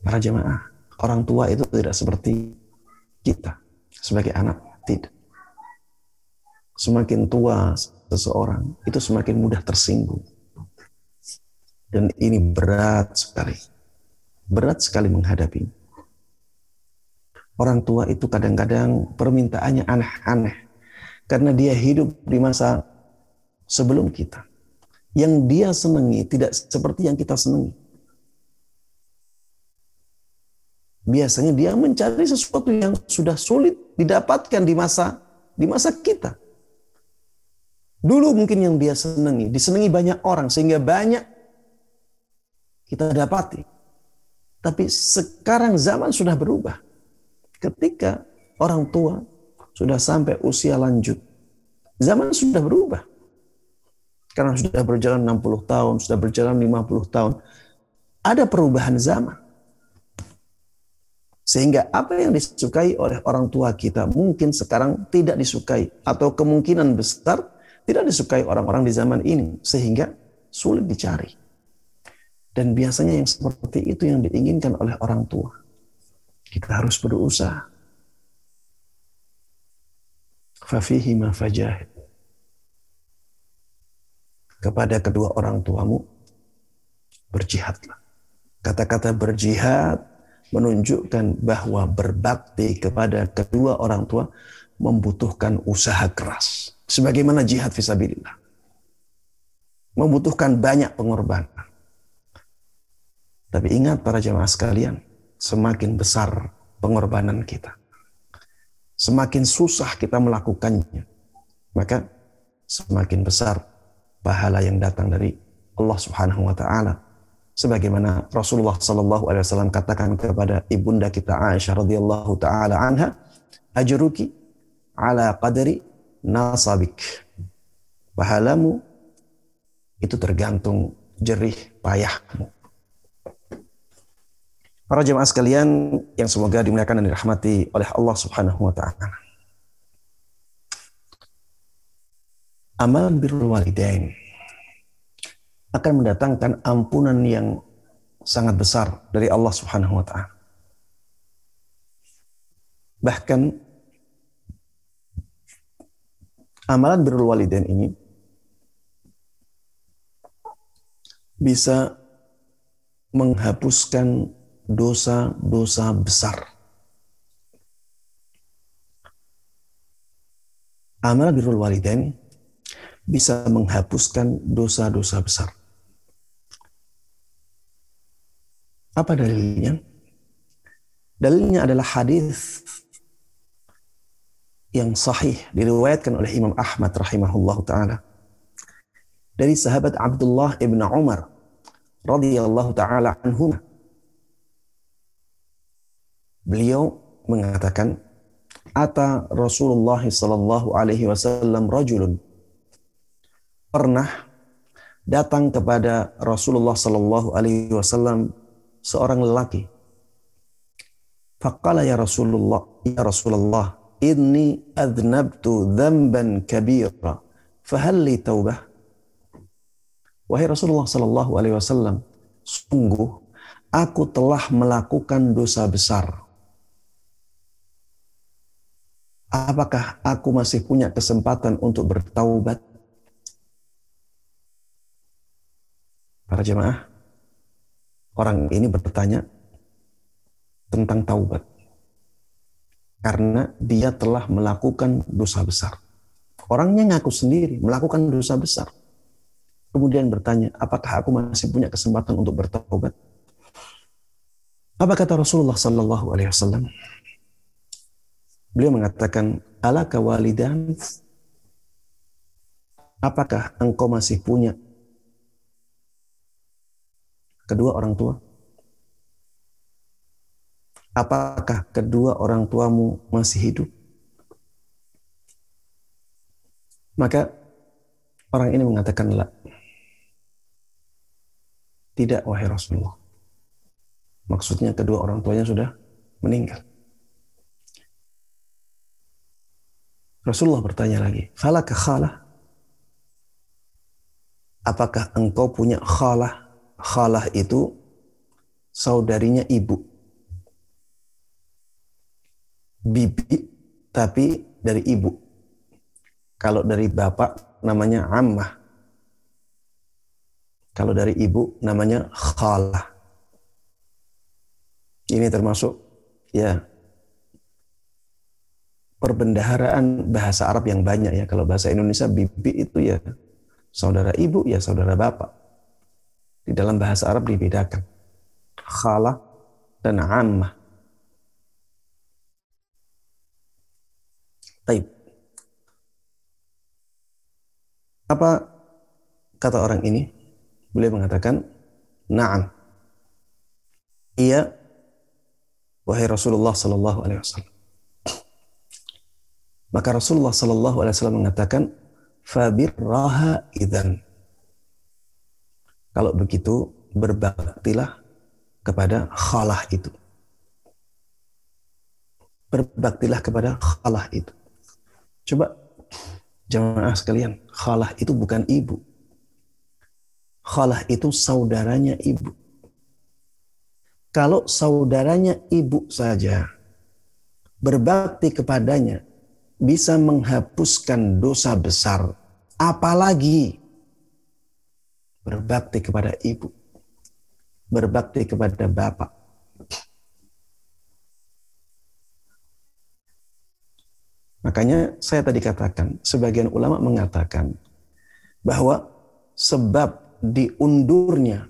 Para jemaah, orang tua itu tidak seperti kita sebagai anak. Tidak. Semakin tua seseorang itu semakin mudah tersinggung. Dan ini berat sekali. Berat sekali menghadapi. Orang tua itu kadang-kadang permintaannya aneh-aneh. Karena dia hidup di masa sebelum kita. Yang dia senangi tidak seperti yang kita senangi. Biasanya dia mencari sesuatu yang sudah sulit didapatkan di masa di masa kita. Dulu mungkin yang dia senangi, disenangi banyak orang sehingga banyak kita dapati. Tapi sekarang zaman sudah berubah. Ketika orang tua sudah sampai usia lanjut, zaman sudah berubah. Karena sudah berjalan 60 tahun, sudah berjalan 50 tahun, ada perubahan zaman. Sehingga apa yang disukai oleh orang tua kita mungkin sekarang tidak disukai atau kemungkinan besar tidak disukai orang-orang di zaman ini sehingga sulit dicari. Dan biasanya yang seperti itu yang diinginkan oleh orang tua. Kita harus berusaha. Fafihi ma fajahid. Kepada kedua orang tuamu, berjihadlah. Kata-kata berjihad menunjukkan bahwa berbakti kepada kedua orang tua membutuhkan usaha keras sebagaimana jihad fisabilillah. Membutuhkan banyak pengorbanan. Tapi ingat para jemaah sekalian, semakin besar pengorbanan kita, semakin susah kita melakukannya, maka semakin besar pahala yang datang dari Allah Subhanahu wa taala. Sebagaimana Rasulullah sallallahu alaihi wasallam katakan kepada ibunda kita Aisyah radhiyallahu taala anha, "Ajruki ala qadri nasabik." Pahalamu itu tergantung jerih payahmu. Para jemaah sekalian yang semoga dimuliakan dan dirahmati oleh Allah Subhanahu wa taala. Amalan birrul walidain akan mendatangkan ampunan yang sangat besar dari Allah Subhanahu wa taala. Bahkan amalan birrul walidain ini bisa menghapuskan dosa-dosa besar. Amal birrul walidain bisa menghapuskan dosa-dosa besar. Apa dalilnya? Dalilnya adalah hadis yang sahih diriwayatkan oleh Imam Ahmad rahimahullah taala dari sahabat Abdullah ibn Umar radhiyallahu taala anhumah Beliau mengatakan, Ata Rasulullah sallallahu alaihi wasallam rajulun. Pernah datang kepada Rasulullah sallallahu alaihi wasallam seorang lelaki. Faqala ya Rasulullah, ya Rasulullah, inni adnabtu dzamban kabira, fahal li taubah? Wahai Rasulullah sallallahu alaihi wasallam, sungguh aku telah melakukan dosa besar Apakah aku masih punya kesempatan untuk bertaubat? Para jemaah, orang ini bertanya tentang taubat. Karena dia telah melakukan dosa besar. Orangnya ngaku sendiri melakukan dosa besar. Kemudian bertanya, apakah aku masih punya kesempatan untuk bertaubat? Apa kata Rasulullah Sallallahu Alaihi Wasallam? Beliau mengatakan, ala kawalidan, apakah engkau masih punya kedua orang tua? Apakah kedua orang tuamu masih hidup? Maka orang ini mengatakan, la. Tidak, wahai Rasulullah. Maksudnya kedua orang tuanya sudah meninggal. Rasulullah bertanya lagi, falaka khalah? Apakah engkau punya khalah? Khalah itu saudarinya ibu. Bibi tapi dari ibu. Kalau dari bapak namanya ammah. Kalau dari ibu namanya khalah. Ini termasuk ya perbendaharaan bahasa Arab yang banyak ya. Kalau bahasa Indonesia bibi itu ya saudara ibu ya saudara bapak. Di dalam bahasa Arab dibedakan. Khalah dan ammah. Taib. Apa kata orang ini? Beliau mengatakan, "Na'am." Iya, wahai Rasulullah sallallahu alaihi wasallam. Maka Rasulullah Sallallahu Alaihi Wasallam mengatakan, "Fabirraha idan." Kalau begitu, berbaktilah kepada khalah itu. Berbaktilah kepada khalah itu. Coba jamaah sekalian, khalah itu bukan ibu. Khalah itu saudaranya ibu. Kalau saudaranya ibu saja berbakti kepadanya bisa menghapuskan dosa besar, apalagi berbakti kepada ibu, berbakti kepada bapak. Makanya saya tadi katakan, sebagian ulama mengatakan bahwa sebab diundurnya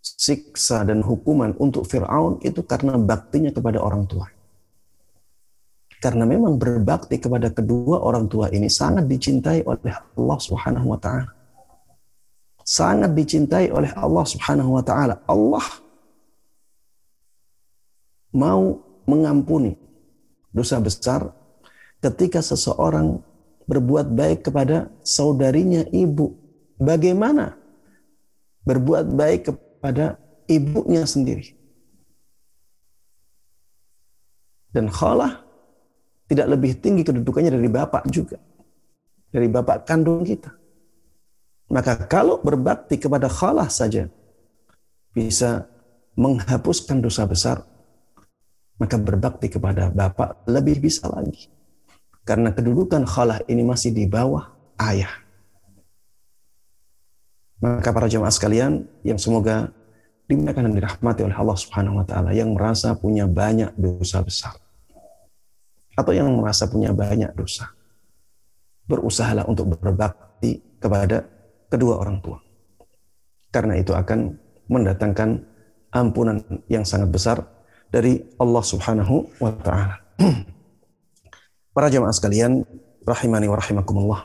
siksa dan hukuman untuk Fir'aun itu karena baktinya kepada orang tua. Karena memang berbakti kepada kedua orang tua ini sangat dicintai oleh Allah Subhanahu wa taala. Sangat dicintai oleh Allah Subhanahu wa taala. Allah mau mengampuni dosa besar ketika seseorang berbuat baik kepada saudarinya ibu. Bagaimana berbuat baik kepada ibunya sendiri? Dan khalah tidak lebih tinggi kedudukannya dari bapak juga. Dari bapak kandung kita. Maka kalau berbakti kepada khalah saja bisa menghapuskan dosa besar, maka berbakti kepada bapak lebih bisa lagi. Karena kedudukan khalah ini masih di bawah ayah. Maka para jemaah sekalian yang semoga dimuliakan dan dirahmati oleh Allah Subhanahu wa taala yang merasa punya banyak dosa besar atau yang merasa punya banyak dosa. Berusahalah untuk berbakti kepada kedua orang tua. Karena itu akan mendatangkan ampunan yang sangat besar dari Allah Subhanahu wa taala. Para jemaah sekalian, rahimani wa rahimakumullah.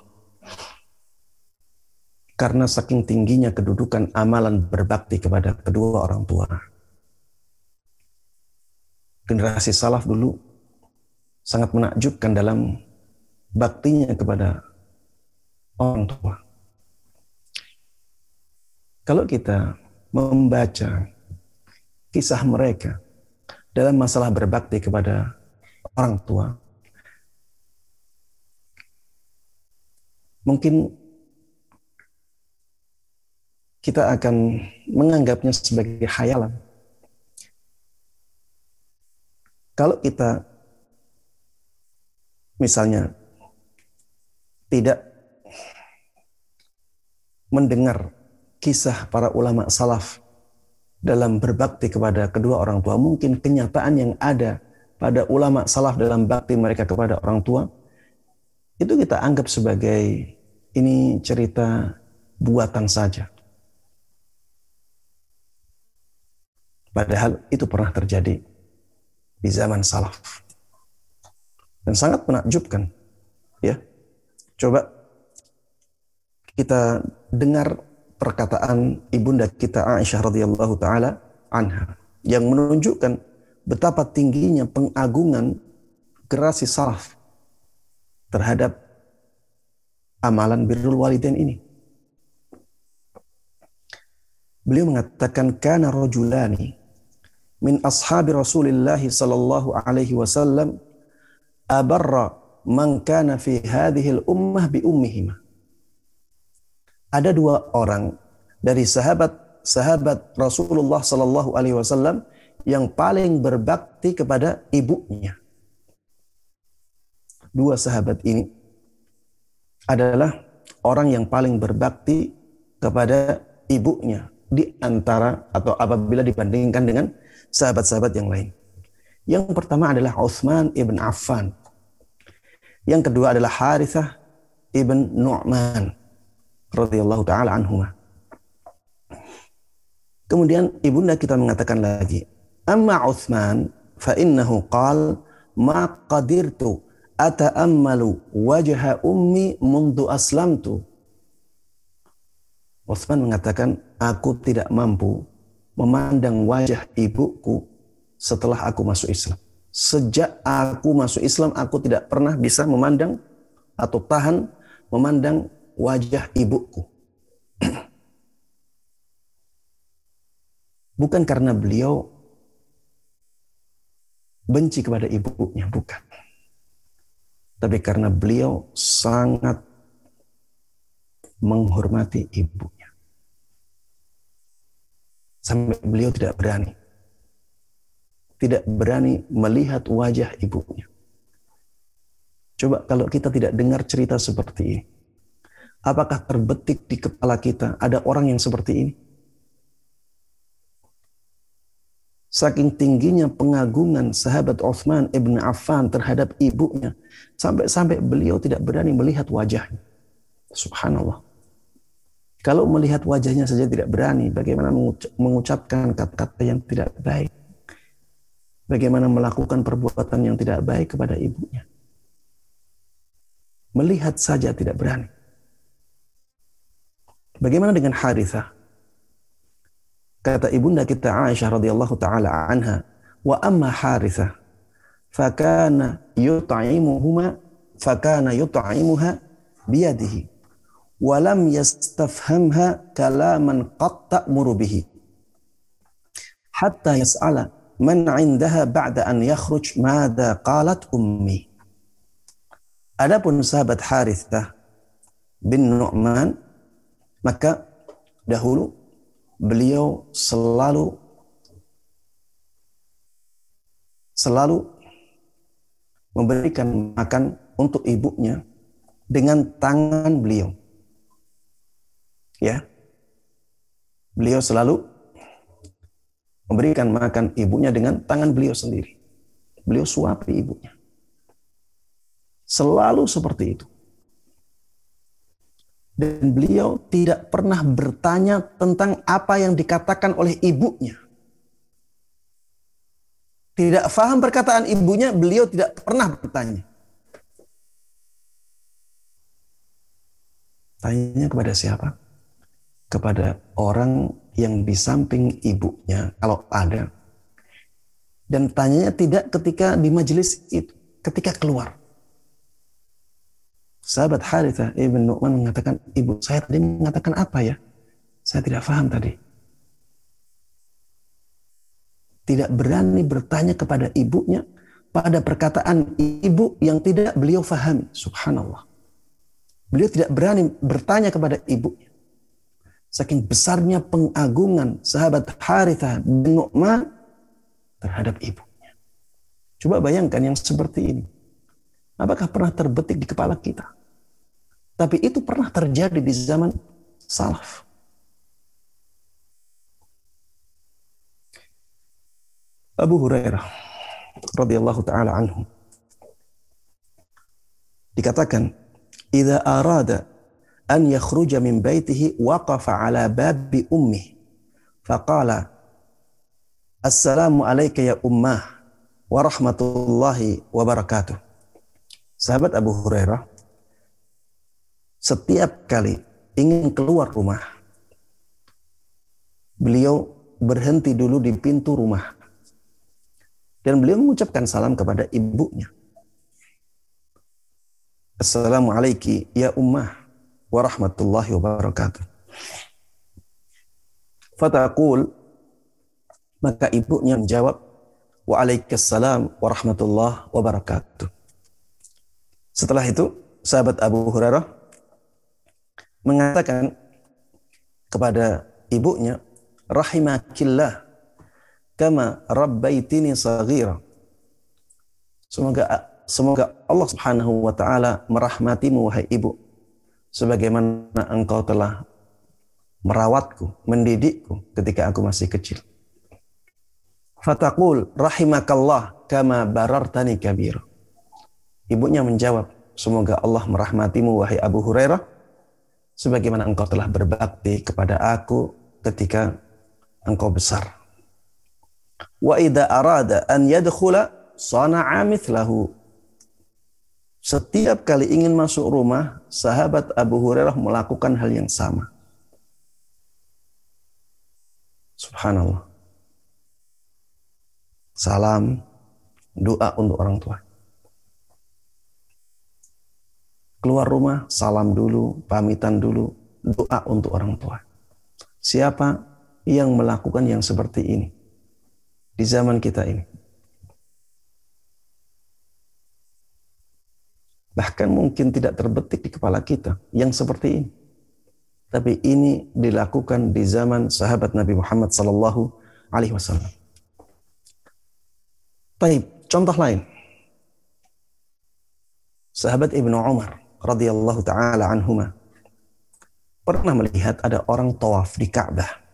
Karena saking tingginya kedudukan amalan berbakti kepada kedua orang tua. Generasi salaf dulu sangat menakjubkan dalam baktinya kepada orang tua. Kalau kita membaca kisah mereka dalam masalah berbakti kepada orang tua, mungkin kita akan menganggapnya sebagai hayalan. Kalau kita misalnya tidak mendengar kisah para ulama salaf dalam berbakti kepada kedua orang tua, mungkin kenyataan yang ada pada ulama salaf dalam bakti mereka kepada orang tua, itu kita anggap sebagai ini cerita buatan saja. Padahal itu pernah terjadi di zaman salaf dan sangat menakjubkan. Ya, coba kita dengar perkataan ibunda kita Aisyah radhiyallahu taala anha yang menunjukkan betapa tingginya pengagungan generasi salaf terhadap amalan birrul walidain ini. Beliau mengatakan kana rajulani min ashabi Rasulillah sallallahu alaihi wasallam abarra man kana fi hadhihi ummah bi ummihima. Ada dua orang dari sahabat sahabat Rasulullah sallallahu alaihi wasallam yang paling berbakti kepada ibunya. Dua sahabat ini adalah orang yang paling berbakti kepada ibunya di antara atau apabila dibandingkan dengan sahabat-sahabat yang lain. Yang pertama adalah Uthman ibn Affan. Yang kedua adalah Harithah ibn Nu'man radhiyallahu taala anhuma. Kemudian ibunda kita mengatakan lagi, "Amma Uthman fa innahu qal ma qadirtu ata'ammalu wajha ummi mundu aslamtu." Uthman mengatakan, "Aku tidak mampu memandang wajah ibuku setelah aku masuk Islam. Sejak aku masuk Islam, aku tidak pernah bisa memandang atau tahan memandang wajah ibuku. Bukan karena beliau benci kepada ibunya, bukan. Tapi karena beliau sangat menghormati ibunya. Sampai beliau tidak berani tidak berani melihat wajah ibunya. Coba kalau kita tidak dengar cerita seperti ini. Apakah terbetik di kepala kita ada orang yang seperti ini? Saking tingginya pengagungan sahabat Uthman ibn Affan terhadap ibunya. Sampai-sampai beliau tidak berani melihat wajahnya. Subhanallah. Kalau melihat wajahnya saja tidak berani, bagaimana mengucapkan kata-kata yang tidak baik. bagaimana melakukan perbuatan yang tidak baik kepada ibunya. Melihat saja tidak berani. Bagaimana dengan Harithah? Kata ibunda kita Aisyah radhiyallahu taala anha, "Wa amma Harithah fakana yut'imuhuma fakana yut'imuha biyadihi wa lam yastafhamha kalaman qad ta'muru bihi hatta yas'ala man 'indaha ba'da an yakhruj madza qalat ummi." Adapun sahabat Harithah bin Nu'man maka dahulu beliau selalu selalu memberikan makan untuk ibunya dengan tangan beliau. Ya. Beliau selalu memberikan makan ibunya dengan tangan beliau sendiri. Beliau suapi ibunya. Selalu seperti itu. Dan beliau tidak pernah bertanya tentang apa yang dikatakan oleh ibunya. Tidak faham perkataan ibunya, beliau tidak pernah bertanya. Tanya kepada siapa? Kepada orang yang di samping ibunya, kalau ada. Dan tanyanya tidak ketika di majelis itu, ketika keluar. Sahabat Haritha Ibn Nu'man mengatakan, ibu saya tadi mengatakan apa ya? Saya tidak paham tadi. Tidak berani bertanya kepada ibunya pada perkataan ibu yang tidak beliau fahami. Subhanallah. Beliau tidak berani bertanya kepada ibunya. Saking besarnya pengagungan sahabat Haritha bin Nu'man terhadap ibunya. Coba bayangkan yang seperti ini. Apakah pernah terbetik di kepala kita? Tapi itu pernah terjadi di zaman salaf. Abu Hurairah radhiyallahu taala anhu dikatakan idza arada an yakhruja min baitihi waqafa ala babi ummi faqala assalamu alayka ya ummah wa rahmatullahi wa barakatuh sahabat Abu Hurairah setiap kali ingin keluar rumah, beliau berhenti dulu di pintu rumah. Dan beliau mengucapkan salam kepada ibunya. Assalamualaikum ya ummah wa rahmatullahi wa barakatuh. Fataqul maka ibunya menjawab Waalaikumsalam warahmatullahi wabarakatuh. Setelah itu, sahabat Abu Hurairah mengatakan kepada ibunya, rahimakillah kama rabbaitini saghira. Semoga semoga Allah Subhanahu wa taala merahmatimu wahai ibu sebagaimana engkau telah merawatku, mendidikku ketika aku masih kecil. Fataqul rahimakallah kama barartani kabir. Ibunya menjawab, semoga Allah merahmatimu wahai Abu Hurairah sebagaimana engkau telah berbakti kepada aku ketika engkau besar. Wa idza arada an yadkhula sana'a mithlahu. Setiap kali ingin masuk rumah, sahabat Abu Hurairah melakukan hal yang sama. Subhanallah. Salam, doa untuk orang tua. Keluar rumah, salam dulu, pamitan dulu, doa untuk orang tua. Siapa yang melakukan yang seperti ini di zaman kita ini? Bahkan mungkin tidak terbetik di kepala kita yang seperti ini. Tapi ini dilakukan di zaman sahabat Nabi Muhammad sallallahu alaihi wasallam. Baik, contoh lain. Sahabat Ibnu Umar radhiyallahu taala anhuma pernah melihat ada orang tawaf di Ka'bah.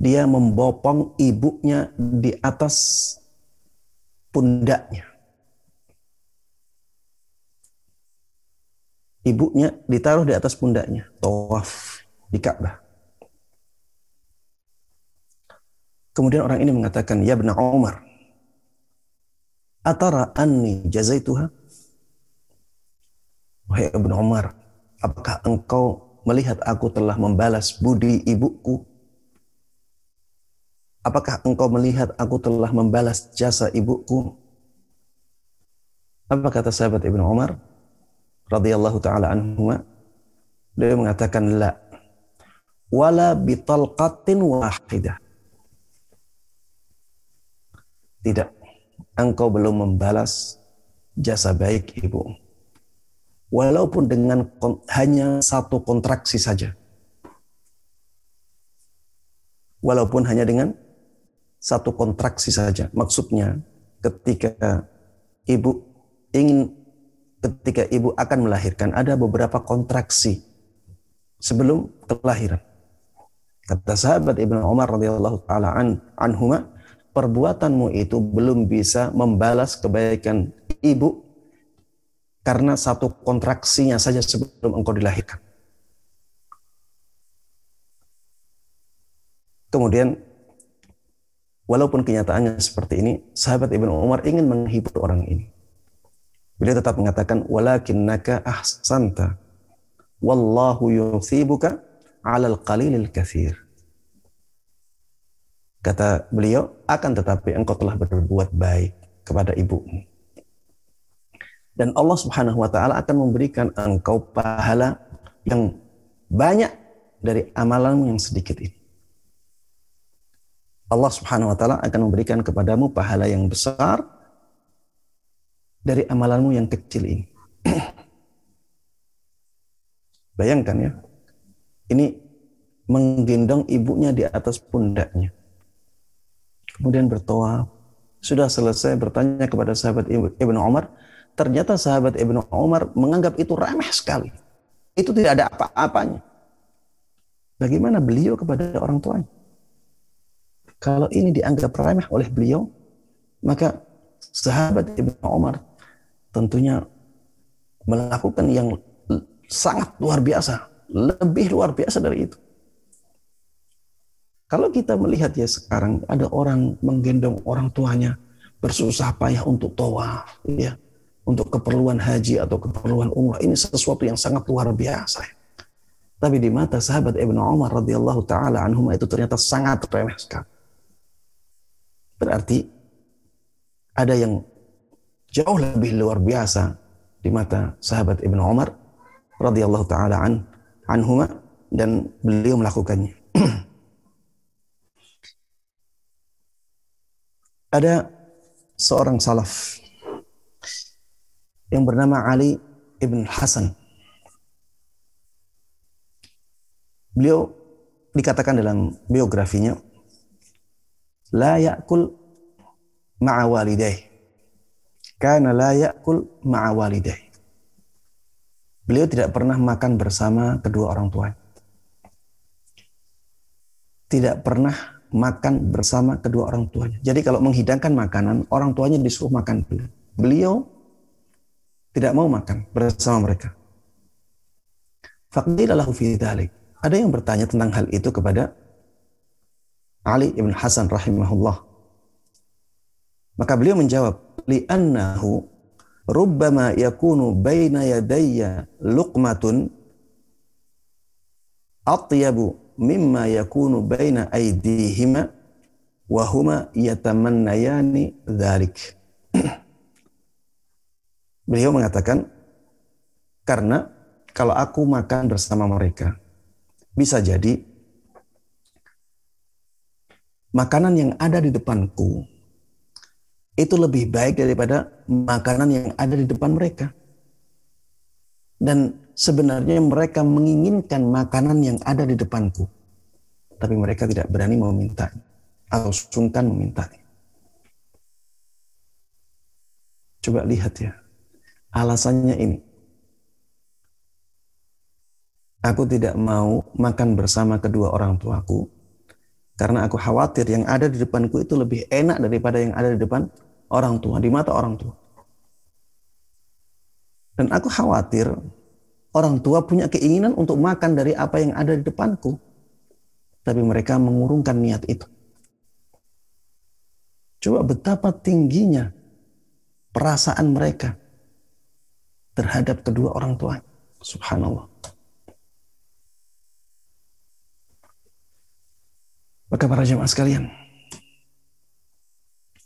Dia membopong ibunya di atas pundaknya. Ibunya ditaruh di atas pundaknya, tawaf di Ka'bah. Kemudian orang ini mengatakan, Ya benar Umar, Atara anni jazaituha? Wahai Ibn Umar, apakah engkau melihat aku telah membalas budi ibuku? Apakah engkau melihat aku telah membalas jasa ibuku? Apa kata sahabat Ibn Umar? radhiyallahu taala anhu dia mengatakan la wala bitalqatin wahidah tidak engkau belum membalas jasa baik ibu walaupun dengan hanya satu kontraksi saja walaupun hanya dengan satu kontraksi saja maksudnya ketika ibu ingin ketika ibu akan melahirkan ada beberapa kontraksi sebelum kelahiran. Kata sahabat Ibnu Umar radhiyallahu taala an, anhuma, perbuatanmu itu belum bisa membalas kebaikan ibu karena satu kontraksinya saja sebelum engkau dilahirkan. Kemudian walaupun kenyataannya seperti ini, sahabat Ibnu Umar ingin menghibur orang ini. Beliau tetap mengatakan walakinnaka ahsanta wallahu yusibuka 'alal qalilil katsir. Kata beliau, akan tetapi engkau telah berbuat baik kepada ibumu. Dan Allah Subhanahu wa taala akan memberikan engkau pahala yang banyak dari amalanmu yang sedikit ini. Allah Subhanahu wa taala akan memberikan kepadamu pahala yang besar dari amalanmu yang kecil ini. Bayangkan ya, ini menggendong ibunya di atas pundaknya. Kemudian bertoa, sudah selesai bertanya kepada sahabat Ibnu Umar, ternyata sahabat Ibnu Umar menganggap itu remeh sekali. Itu tidak ada apa-apanya. Bagaimana beliau kepada orang tuanya? Kalau ini dianggap remeh oleh beliau, maka sahabat Ibnu Umar tentunya melakukan yang sangat luar biasa, lebih luar biasa dari itu. Kalau kita melihat ya sekarang ada orang menggendong orang tuanya bersusah payah untuk tawaf, ya, untuk keperluan haji atau keperluan umrah ini sesuatu yang sangat luar biasa. Tapi di mata sahabat Ibnu Umar radhiyallahu taala anhum itu ternyata sangat remeh sekali. Berarti ada yang jauh lebih luar biasa di mata sahabat Ibnu Umar radhiyallahu taala an anhuma dan beliau melakukannya. Ada seorang salaf yang bernama Ali ibn Hasan. Beliau dikatakan dalam biografinya, la yakul ma'a walidayh Karena la yakul ma'a walidayh. Beliau tidak pernah makan bersama kedua orang tua. Tidak pernah makan bersama kedua orang tuanya. Jadi kalau menghidangkan makanan, orang tuanya disuruh makan dulu. Beliau tidak mau makan bersama mereka. Faqdila lahu fi Ada yang bertanya tentang hal itu kepada Ali ibn Hasan rahimahullah. Maka beliau menjawab, li'annahu rubbama yakunu baina yadayya luqmatun atyabu mimma yakunu baina aydihima wa huma yatamannayani dhalik. Beliau mengatakan karena kalau aku makan bersama mereka bisa jadi makanan yang ada di depanku itu lebih baik daripada makanan yang ada di depan mereka. Dan sebenarnya mereka menginginkan makanan yang ada di depanku. Tapi mereka tidak berani meminta atau sungkan meminta. Coba lihat ya. Alasannya ini. Aku tidak mau makan bersama kedua orang tuaku karena aku khawatir yang ada di depanku itu lebih enak daripada yang ada di depan orang tua, di mata orang tua. Dan aku khawatir orang tua punya keinginan untuk makan dari apa yang ada di depanku. Tapi mereka mengurungkan niat itu. Coba betapa tingginya perasaan mereka terhadap kedua orang tua. Subhanallah. Maka para jemaah sekalian,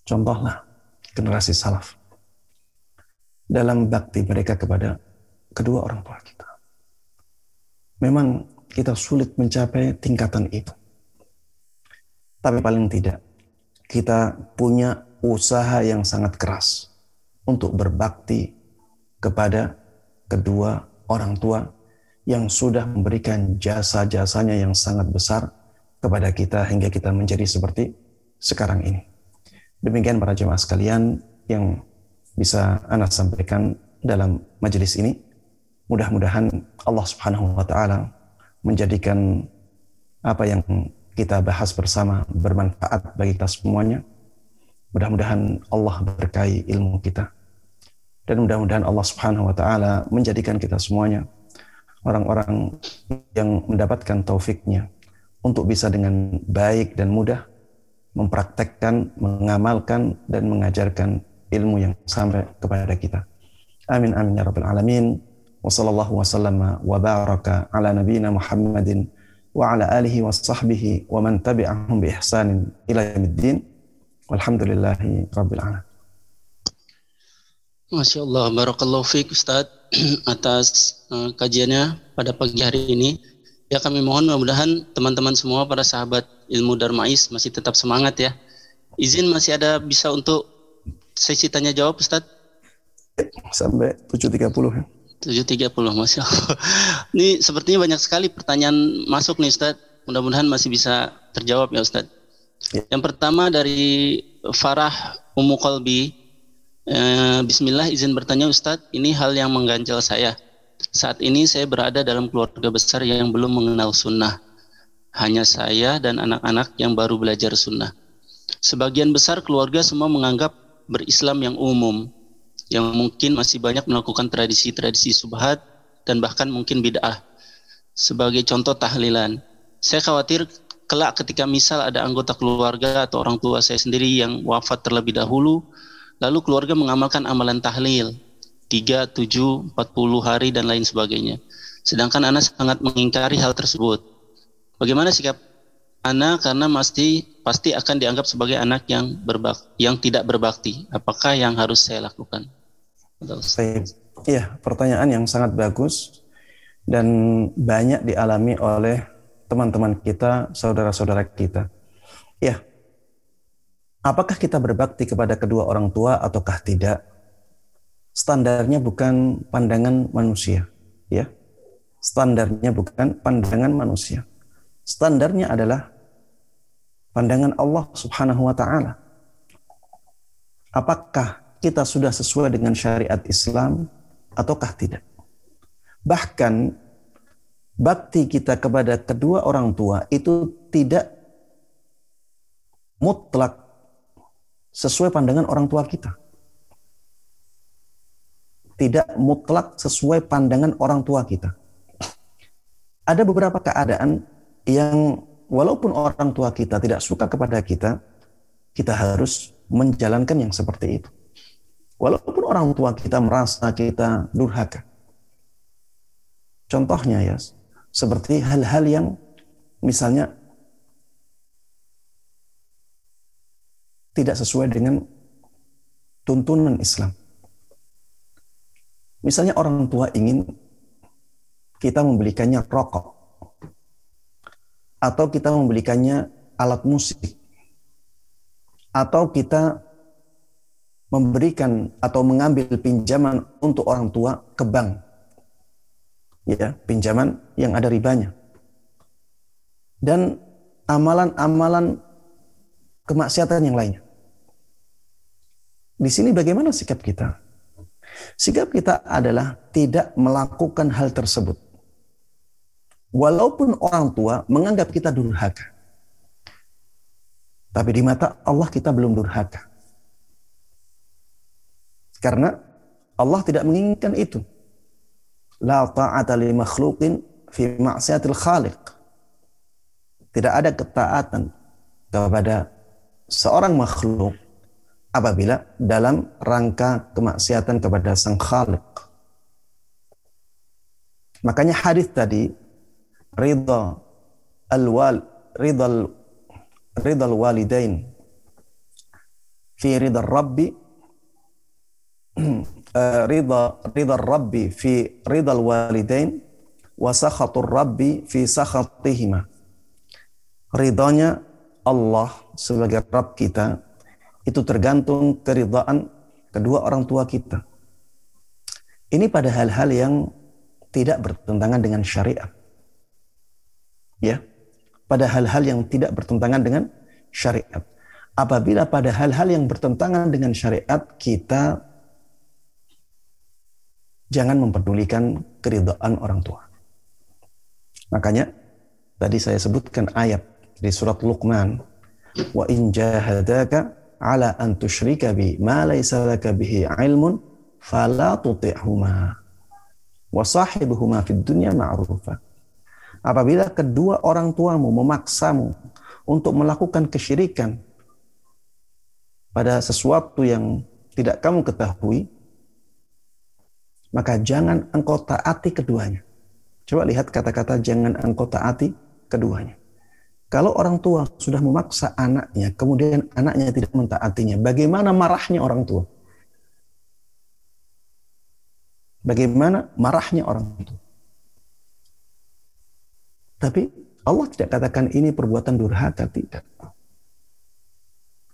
contohlah generasi salaf dalam bakti mereka kepada kedua orang tua kita. Memang kita sulit mencapai tingkatan itu. Tapi paling tidak, kita punya usaha yang sangat keras untuk berbakti kepada kedua orang tua yang sudah memberikan jasa-jasanya yang sangat besar kepada kita hingga kita menjadi seperti sekarang ini. Demikian para jemaah sekalian yang bisa Anda sampaikan dalam majelis ini. Mudah-mudahan Allah Subhanahu wa taala menjadikan apa yang kita bahas bersama bermanfaat bagi kita semuanya. Mudah-mudahan Allah berkahi ilmu kita dan mudah-mudahan Allah Subhanahu wa taala menjadikan kita semuanya orang-orang yang mendapatkan taufiknya untuk bisa dengan baik dan mudah mempraktekkan, mengamalkan dan mengajarkan ilmu yang sampai kepada kita. Amin amin ya rabbal alamin. Wa wasallam wa baraka ala nabiyyina Muhammadin wa ala alihi wa sahbihi wa man tabi'ahum bi ihsanin ila yaumiddin. Walhamdulillahi rabbil alamin. Masya Allah, Barakallahu Fik Ustaz atas uh, kajiannya pada pagi hari ini. Ya kami mohon mudah-mudahan teman-teman semua para sahabat ilmu Darmais masih tetap semangat ya. Izin masih ada bisa untuk sesi tanya jawab Ustaz? Sampai 7.30 ya. 7.30 Masya Allah. Ini sepertinya banyak sekali pertanyaan masuk nih Ustaz. Mudah-mudahan masih bisa terjawab ya Ustaz. Ya. Yang pertama dari Farah Ummu Qalbi Eh, Bismillah izin bertanya Ustadz, ini hal yang mengganjal saya. Saat ini saya berada dalam keluarga besar yang belum mengenal sunnah. Hanya saya dan anak-anak yang baru belajar sunnah. Sebagian besar keluarga semua menganggap berislam yang umum, yang mungkin masih banyak melakukan tradisi-tradisi subhat dan bahkan mungkin bid'ah. Sebagai contoh tahlilan, saya khawatir kelak ketika misal ada anggota keluarga atau orang tua saya sendiri yang wafat terlebih dahulu, Lalu keluarga mengamalkan amalan tahlil 3, 7, 40 hari dan lain sebagainya. Sedangkan anak sangat mengingkari hal tersebut. Bagaimana sikap anak karena pasti pasti akan dianggap sebagai anak yang berbak yang tidak berbakti. Apakah yang harus saya lakukan? Iya, pertanyaan yang sangat bagus dan banyak dialami oleh teman-teman kita, saudara-saudara kita. Ya, Apakah kita berbakti kepada kedua orang tua ataukah tidak? Standarnya bukan pandangan manusia, ya. Standarnya bukan pandangan manusia. Standarnya adalah pandangan Allah Subhanahu wa taala. Apakah kita sudah sesuai dengan syariat Islam ataukah tidak? Bahkan bakti kita kepada kedua orang tua itu tidak mutlak sesuai pandangan orang tua kita. Tidak mutlak sesuai pandangan orang tua kita. Ada beberapa keadaan yang walaupun orang tua kita tidak suka kepada kita, kita harus menjalankan yang seperti itu. Walaupun orang tua kita merasa kita durhaka. Contohnya ya, seperti hal-hal yang misalnya tidak sesuai dengan tuntunan Islam. Misalnya orang tua ingin kita membelikannya rokok atau kita membelikannya alat musik atau kita memberikan atau mengambil pinjaman untuk orang tua ke bank. Ya, pinjaman yang ada ribanya. Dan amalan-amalan kemaksiatan yang lainnya. Di sini bagaimana sikap kita? Sikap kita adalah tidak melakukan hal tersebut. Walaupun orang tua menganggap kita durhaka. Tapi di mata Allah kita belum durhaka. Karena Allah tidak menginginkan itu. La ta'ata li makhluqin fi ma'siyatil khaliq. Tidak ada ketaatan kepada seorang makhluk apabila dalam rangka kemaksiatan kepada Sang Khalik. Makanya hadis tadi ridha al-wal ridha ridha al-walidain fi ridha rabbi eh, ridha ridha rabbi fi ridha al-walidain wa sakhatur rabbi fi sakhatihima ridhonya Allah sebagai Rabb kita itu tergantung keridhaan kedua orang tua kita. Ini pada hal-hal yang tidak bertentangan dengan syariat. Ya, pada hal-hal yang tidak bertentangan dengan syariat. Apabila pada hal-hal yang bertentangan dengan syariat kita jangan memperdulikan keridhaan orang tua. Makanya tadi saya sebutkan ayat di surat Luqman, wa in jahadaka ala an tusyrika bi ma laysa laka bihi ilmun fala tuti'huma wa sahibuhuma fid dunya ma'rufa. Apabila kedua orang tuamu memaksamu untuk melakukan kesyirikan pada sesuatu yang tidak kamu ketahui, maka jangan engkau taati keduanya. Coba lihat kata-kata jangan engkau taati keduanya. Kalau orang tua sudah memaksa anaknya, kemudian anaknya tidak mentaatinya, bagaimana marahnya orang tua? Bagaimana marahnya orang tua? Tapi Allah tidak katakan ini perbuatan durhaka, tidak.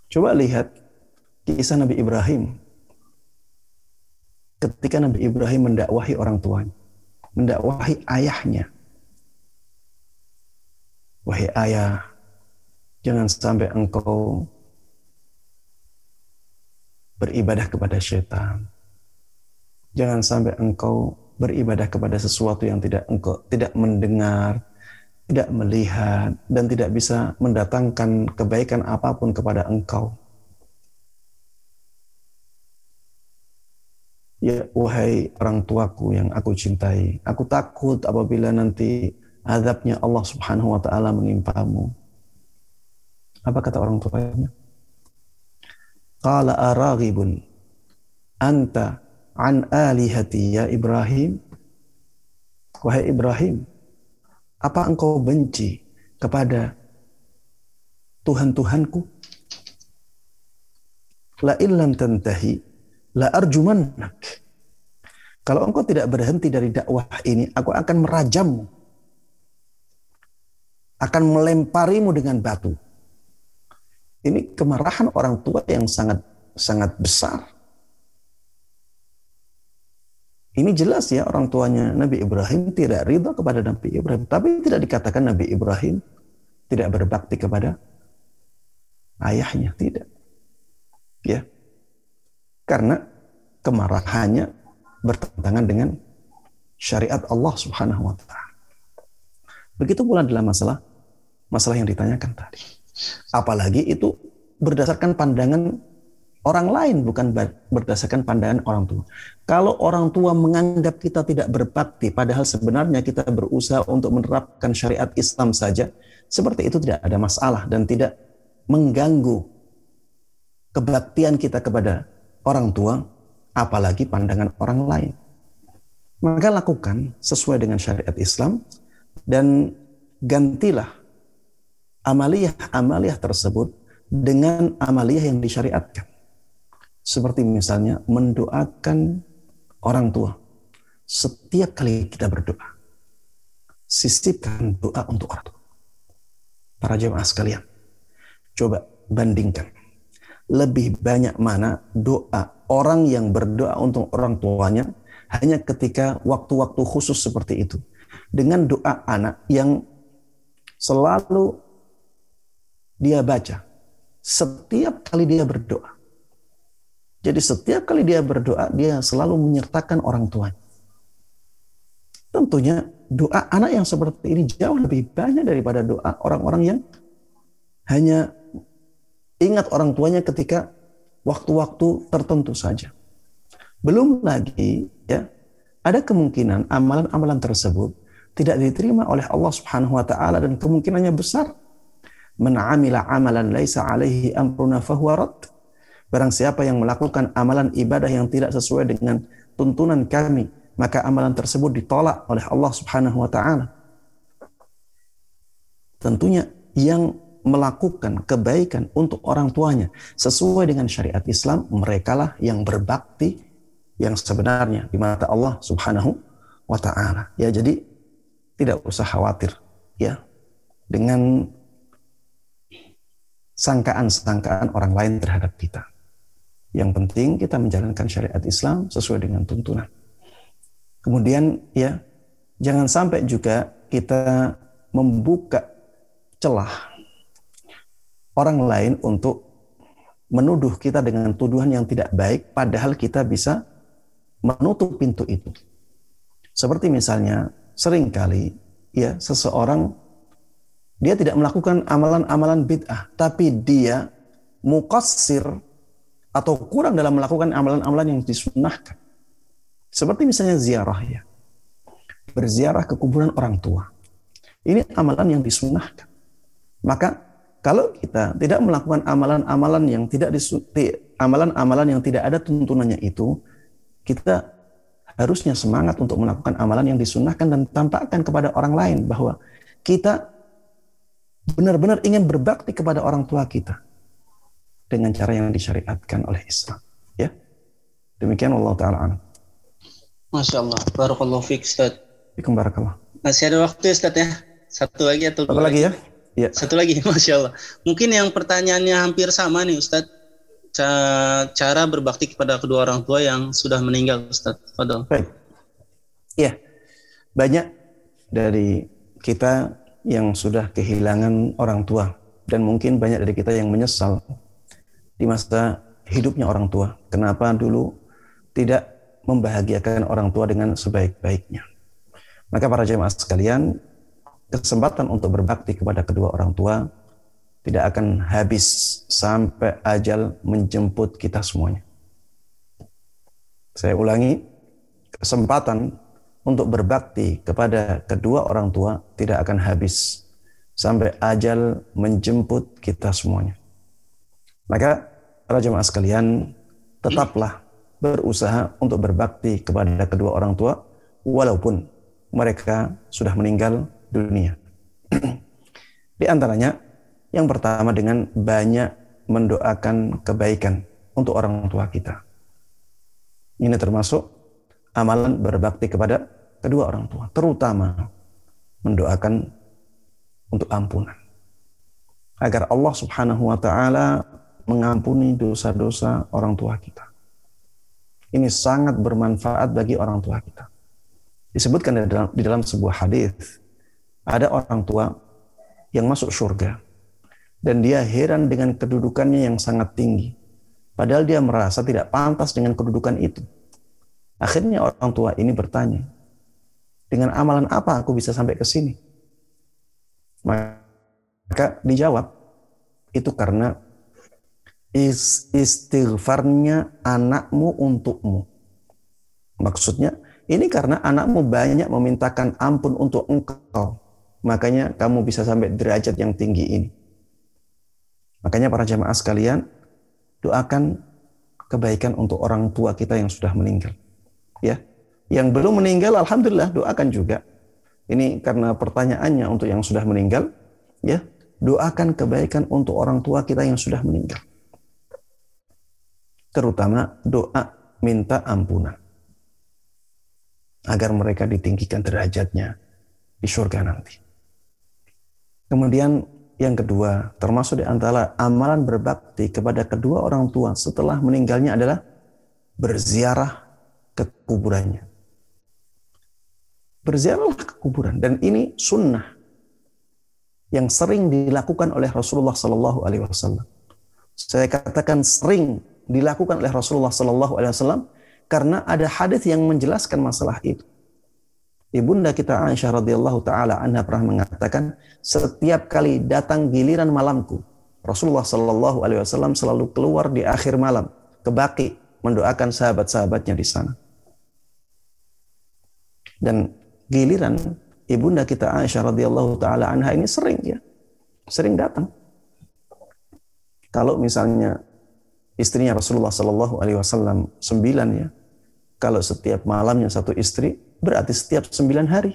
Coba lihat kisah Nabi Ibrahim. Ketika Nabi Ibrahim mendakwahi orang tuanya, mendakwahi ayahnya, Wahai ayah, jangan sampai engkau beribadah kepada syaitan. Jangan sampai engkau beribadah kepada sesuatu yang tidak engkau tidak mendengar, tidak melihat dan tidak bisa mendatangkan kebaikan apa pun kepada engkau. Ya wahai orang tuaku yang aku cintai, aku takut apabila nanti azabnya Allah Subhanahu wa taala menimpamu. Apa kata orang tuanya? Qala araghibun anta an alihati ya Ibrahim? Wahai Ibrahim, apa engkau benci kepada Tuhan-Tuhanku? La illam tantahi la arjumannak. Kalau engkau tidak berhenti dari dakwah ini, aku akan merajammu akan melemparimu dengan batu. Ini kemarahan orang tua yang sangat sangat besar. Ini jelas ya orang tuanya Nabi Ibrahim tidak ridha kepada Nabi Ibrahim. Tapi tidak dikatakan Nabi Ibrahim tidak berbakti kepada ayahnya. Tidak. Ya. Karena kemarahannya bertentangan dengan syariat Allah subhanahu wa ta'ala. Begitu pula dalam masalah masalah yang ditanyakan tadi. Apalagi itu berdasarkan pandangan orang lain bukan berdasarkan pandangan orang tua. Kalau orang tua menganggap kita tidak berbakti padahal sebenarnya kita berusaha untuk menerapkan syariat Islam saja, seperti itu tidak ada masalah dan tidak mengganggu kebaktian kita kepada orang tua apalagi pandangan orang lain. Maka lakukan sesuai dengan syariat Islam dan gantilah amaliyah-amaliyah tersebut dengan amaliyah yang disyariatkan. Seperti misalnya mendoakan orang tua. Setiap kali kita berdoa, sisipkan doa untuk orang tua. Para jemaah sekalian, coba bandingkan. Lebih banyak mana doa orang yang berdoa untuk orang tuanya hanya ketika waktu-waktu khusus seperti itu. Dengan doa anak yang selalu dia baca setiap kali dia berdoa. Jadi setiap kali dia berdoa, dia selalu menyertakan orang tuanya. Tentunya doa anak yang seperti ini jauh lebih banyak daripada doa orang-orang yang hanya ingat orang tuanya ketika waktu-waktu tertentu saja. Belum lagi ya, ada kemungkinan amalan-amalan tersebut tidak diterima oleh Allah Subhanahu wa taala dan kemungkinannya besar Man amalan laisa alaihi amruna fahuwa rad. Barang siapa yang melakukan amalan ibadah yang tidak sesuai dengan tuntunan kami, maka amalan tersebut ditolak oleh Allah Subhanahu wa taala. Tentunya yang melakukan kebaikan untuk orang tuanya sesuai dengan syariat Islam, merekalah yang berbakti yang sebenarnya di mata Allah Subhanahu wa taala. Ya, jadi tidak usah khawatir ya dengan sangkaan-sangkaan orang lain terhadap kita. Yang penting kita menjalankan syariat Islam sesuai dengan tuntunan. Kemudian ya, jangan sampai juga kita membuka celah orang lain untuk menuduh kita dengan tuduhan yang tidak baik padahal kita bisa menutup pintu itu. Seperti misalnya sering kali ya seseorang dia tidak melakukan amalan-amalan bid'ah tapi dia muqassir atau kurang dalam melakukan amalan-amalan yang disunnahkan. Seperti misalnya ziarah ya. Berziarah ke kuburan orang tua. Ini amalan yang disunnahkan. Maka kalau kita tidak melakukan amalan-amalan yang tidak disuti, amalan-amalan yang tidak ada tuntunannya itu, kita harusnya semangat untuk melakukan amalan yang disunnahkan dan tampakkan kepada orang lain bahwa kita benar-benar ingin berbakti kepada orang tua kita dengan cara yang disyariatkan oleh Islam. Ya, demikian Allah Taala. Masya Allah, Barakallahu fiqh Ustaz. Barakallah. Masih ada waktu Ustaz ya? Satu lagi atau Satu lagi ya? Ya. Satu lagi, Masya Allah. Mungkin yang pertanyaannya hampir sama nih Ustaz. Cara berbakti kepada kedua orang tua yang sudah meninggal Ustaz. Fadol. Baik. Ya, banyak dari kita yang sudah kehilangan orang tua dan mungkin banyak dari kita yang menyesal di masa hidupnya orang tua. Kenapa dulu tidak membahagiakan orang tua dengan sebaik-baiknya. Maka para jemaah sekalian, kesempatan untuk berbakti kepada kedua orang tua tidak akan habis sampai ajal menjemput kita semuanya. Saya ulangi, kesempatan untuk berbakti kepada kedua orang tua tidak akan habis sampai ajal menjemput kita semuanya. Maka Para jemaah sekalian, tetaplah berusaha untuk berbakti kepada kedua orang tua walaupun mereka sudah meninggal dunia. Di antaranya yang pertama dengan banyak mendoakan kebaikan untuk orang tua kita. Ini termasuk amalan berbakti kepada kedua orang tua, terutama mendoakan untuk ampunan. Agar Allah Subhanahu wa taala mengampuni dosa-dosa orang tua kita. Ini sangat bermanfaat bagi orang tua kita. Disebutkan di dalam, di dalam sebuah hadis, ada orang tua yang masuk surga dan dia heran dengan kedudukannya yang sangat tinggi. Padahal dia merasa tidak pantas dengan kedudukan itu. Akhirnya orang tua ini bertanya, dengan amalan apa aku bisa sampai ke sini? Maka dijawab, itu karena istighfarnya anakmu untukmu. Maksudnya, ini karena anakmu banyak memintakan ampun untuk engkau. Makanya kamu bisa sampai derajat yang tinggi ini. Makanya para jamaah sekalian, doakan kebaikan untuk orang tua kita yang sudah meninggal. Ya, yang belum meninggal, alhamdulillah doakan juga. Ini karena pertanyaannya untuk yang sudah meninggal, ya, doakan kebaikan untuk orang tua kita yang sudah meninggal. Terutama doa minta ampunan. Agar mereka ditinggikan derajatnya di surga nanti. Kemudian yang kedua, termasuk di antara amalan berbakti kepada kedua orang tua setelah meninggalnya adalah berziarah ke kuburannya. Berziarahlah ke kuburan dan ini sunnah yang sering dilakukan oleh Rasulullah Sallallahu Alaihi Wasallam. Saya katakan sering dilakukan oleh Rasulullah Sallallahu Alaihi Wasallam karena ada hadis yang menjelaskan masalah itu. Ibunda kita Aisyah radhiyallahu taala anha pernah mengatakan, setiap kali datang giliran malamku, Rasulullah Sallallahu alaihi wasallam selalu keluar di akhir malam ke Baki mendoakan sahabat-sahabatnya di sana. Dan giliran ibunda kita Aisyah radhiyallahu taala anha ini sering ya, sering datang. Kalau misalnya istrinya Rasulullah Sallallahu Alaihi Wasallam sembilan ya. Kalau setiap malamnya satu istri, berarti setiap sembilan hari.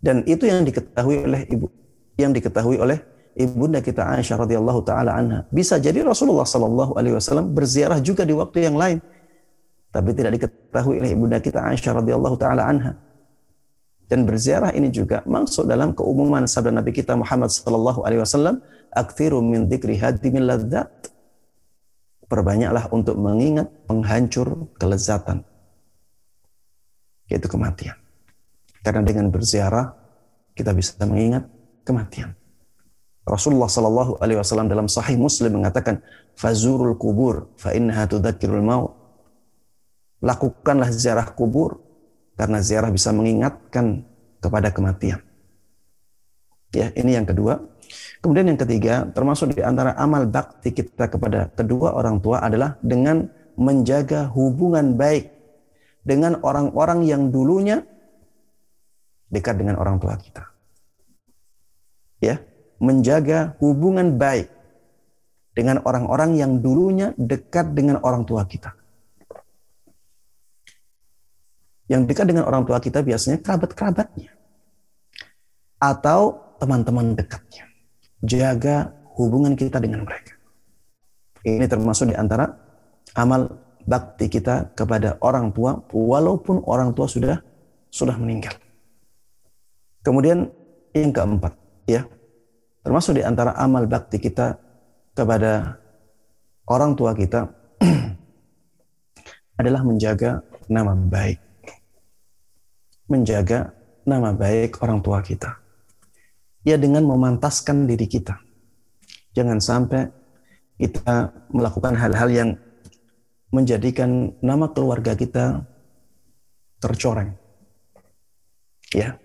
Dan itu yang diketahui oleh ibu, yang diketahui oleh ibunda kita Aisyah radhiyallahu taala anha. Bisa jadi Rasulullah Sallallahu Alaihi Wasallam berziarah juga di waktu yang lain, tapi tidak diketahui oleh ibunda kita Aisyah radhiyallahu taala anha. Dan berziarah ini juga masuk dalam keumuman sabda Nabi kita Muhammad sallallahu alaihi wasallam, "Aktsiru min dzikri hadimil ladzat." Perbanyaklah untuk mengingat penghancur kelezatan. Yaitu kematian. Karena dengan berziarah kita bisa mengingat kematian. Rasulullah sallallahu alaihi wasallam dalam sahih Muslim mengatakan, "Fazurul kubur fa innaha tudzakirul maut." Lakukanlah ziarah kubur karena ziarah bisa mengingatkan kepada kematian. Ya, ini yang kedua. Kemudian yang ketiga, termasuk di antara amal bakti kita kepada kedua orang tua adalah dengan menjaga hubungan baik dengan orang-orang yang dulunya dekat dengan orang tua kita. Ya, menjaga hubungan baik dengan orang-orang yang dulunya dekat dengan orang tua kita. Yang dekat dengan orang tua kita biasanya kerabat-kerabatnya. Atau teman-teman dekatnya. Jaga hubungan kita dengan mereka. Ini termasuk di antara amal bakti kita kepada orang tua walaupun orang tua sudah sudah meninggal. Kemudian yang keempat, ya. Termasuk di antara amal bakti kita kepada orang tua kita adalah menjaga nama baik menjaga nama baik orang tua kita. Ya dengan memantaskan diri kita. Jangan sampai kita melakukan hal-hal yang menjadikan nama keluarga kita tercoreng. Ya.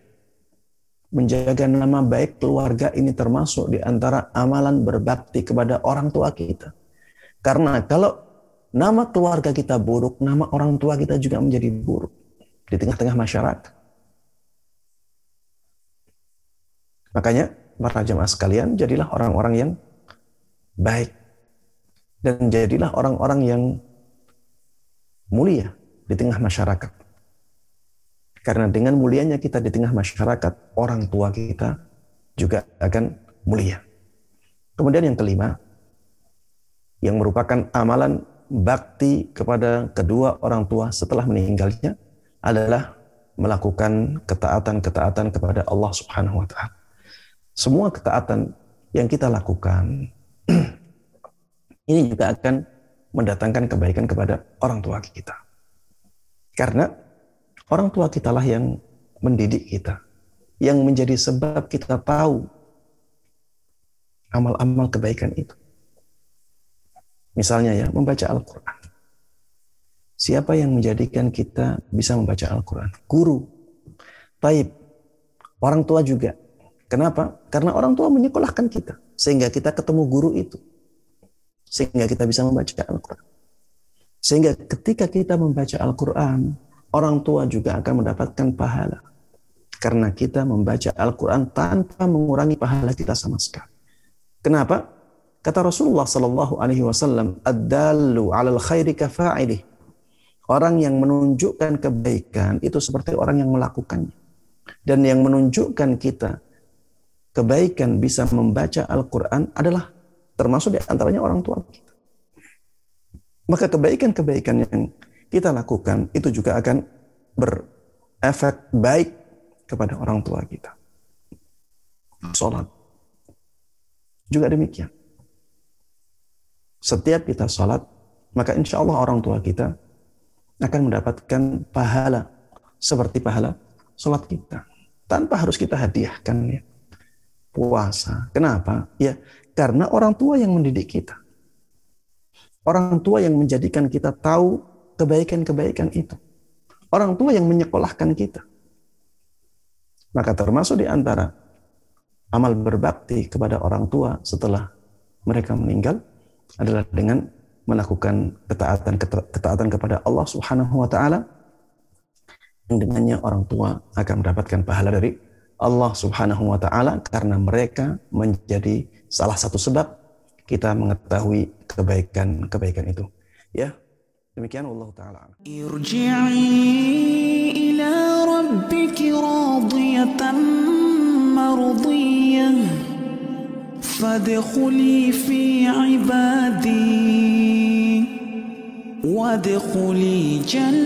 Menjaga nama baik keluarga ini termasuk di antara amalan berbakti kepada orang tua kita. Karena kalau nama keluarga kita buruk, nama orang tua kita juga menjadi buruk di tengah-tengah masyarakat. Makanya para jemaah sekalian jadilah orang-orang yang baik dan jadilah orang-orang yang mulia di tengah masyarakat. Karena dengan mulianya kita di tengah masyarakat, orang tua kita juga akan mulia. Kemudian yang kelima, yang merupakan amalan bakti kepada kedua orang tua setelah meninggalnya adalah melakukan ketaatan-ketaatan kepada Allah Subhanahu wa taala. Semua ketaatan yang kita lakukan ini juga akan mendatangkan kebaikan kepada orang tua kita. Karena orang tua kita lah yang mendidik kita, yang menjadi sebab kita tahu amal-amal kebaikan itu. Misalnya ya, membaca Al-Quran. Siapa yang menjadikan kita bisa membaca Al-Quran? Guru. Taib. Orang tua juga. Kenapa? Karena orang tua menyekolahkan kita. Sehingga kita ketemu guru itu. Sehingga kita bisa membaca Al-Quran. Sehingga ketika kita membaca Al-Quran, orang tua juga akan mendapatkan pahala. Karena kita membaca Al-Quran tanpa mengurangi pahala kita sama sekali. Kenapa? Kata Rasulullah Sallallahu Alaihi Wasallam, "Ad-dallu 'alal khairi kafa'ilih." Orang yang menunjukkan kebaikan itu seperti orang yang melakukannya. Dan yang menunjukkan kita kebaikan bisa membaca Al-Quran adalah termasuk di antaranya orang tua kita. Maka kebaikan-kebaikan yang kita lakukan itu juga akan berefek baik kepada orang tua kita. Sholat. Juga demikian. Setiap kita sholat, maka insya Allah orang tua kita akan mendapatkan pahala seperti pahala sholat kita. Tanpa harus kita hadiahkan ya. Puasa. Kenapa? Ya, karena orang tua yang mendidik kita. Orang tua yang menjadikan kita tahu kebaikan-kebaikan itu. Orang tua yang menyekolahkan kita. Maka termasuk di antara amal berbakti kepada orang tua setelah mereka meninggal adalah dengan melakukan ketaatan ketaatan kepada Allah Subhanahu wa taala dengannya orang tua akan mendapatkan pahala dari Allah Subhanahu wa taala karena mereka menjadi salah satu sebab kita mengetahui kebaikan-kebaikan itu. Ya. Demikian Allah taala. Irji'i ila rabbiki radiyatan fadkhuli fi ibadi wadkhuli jannati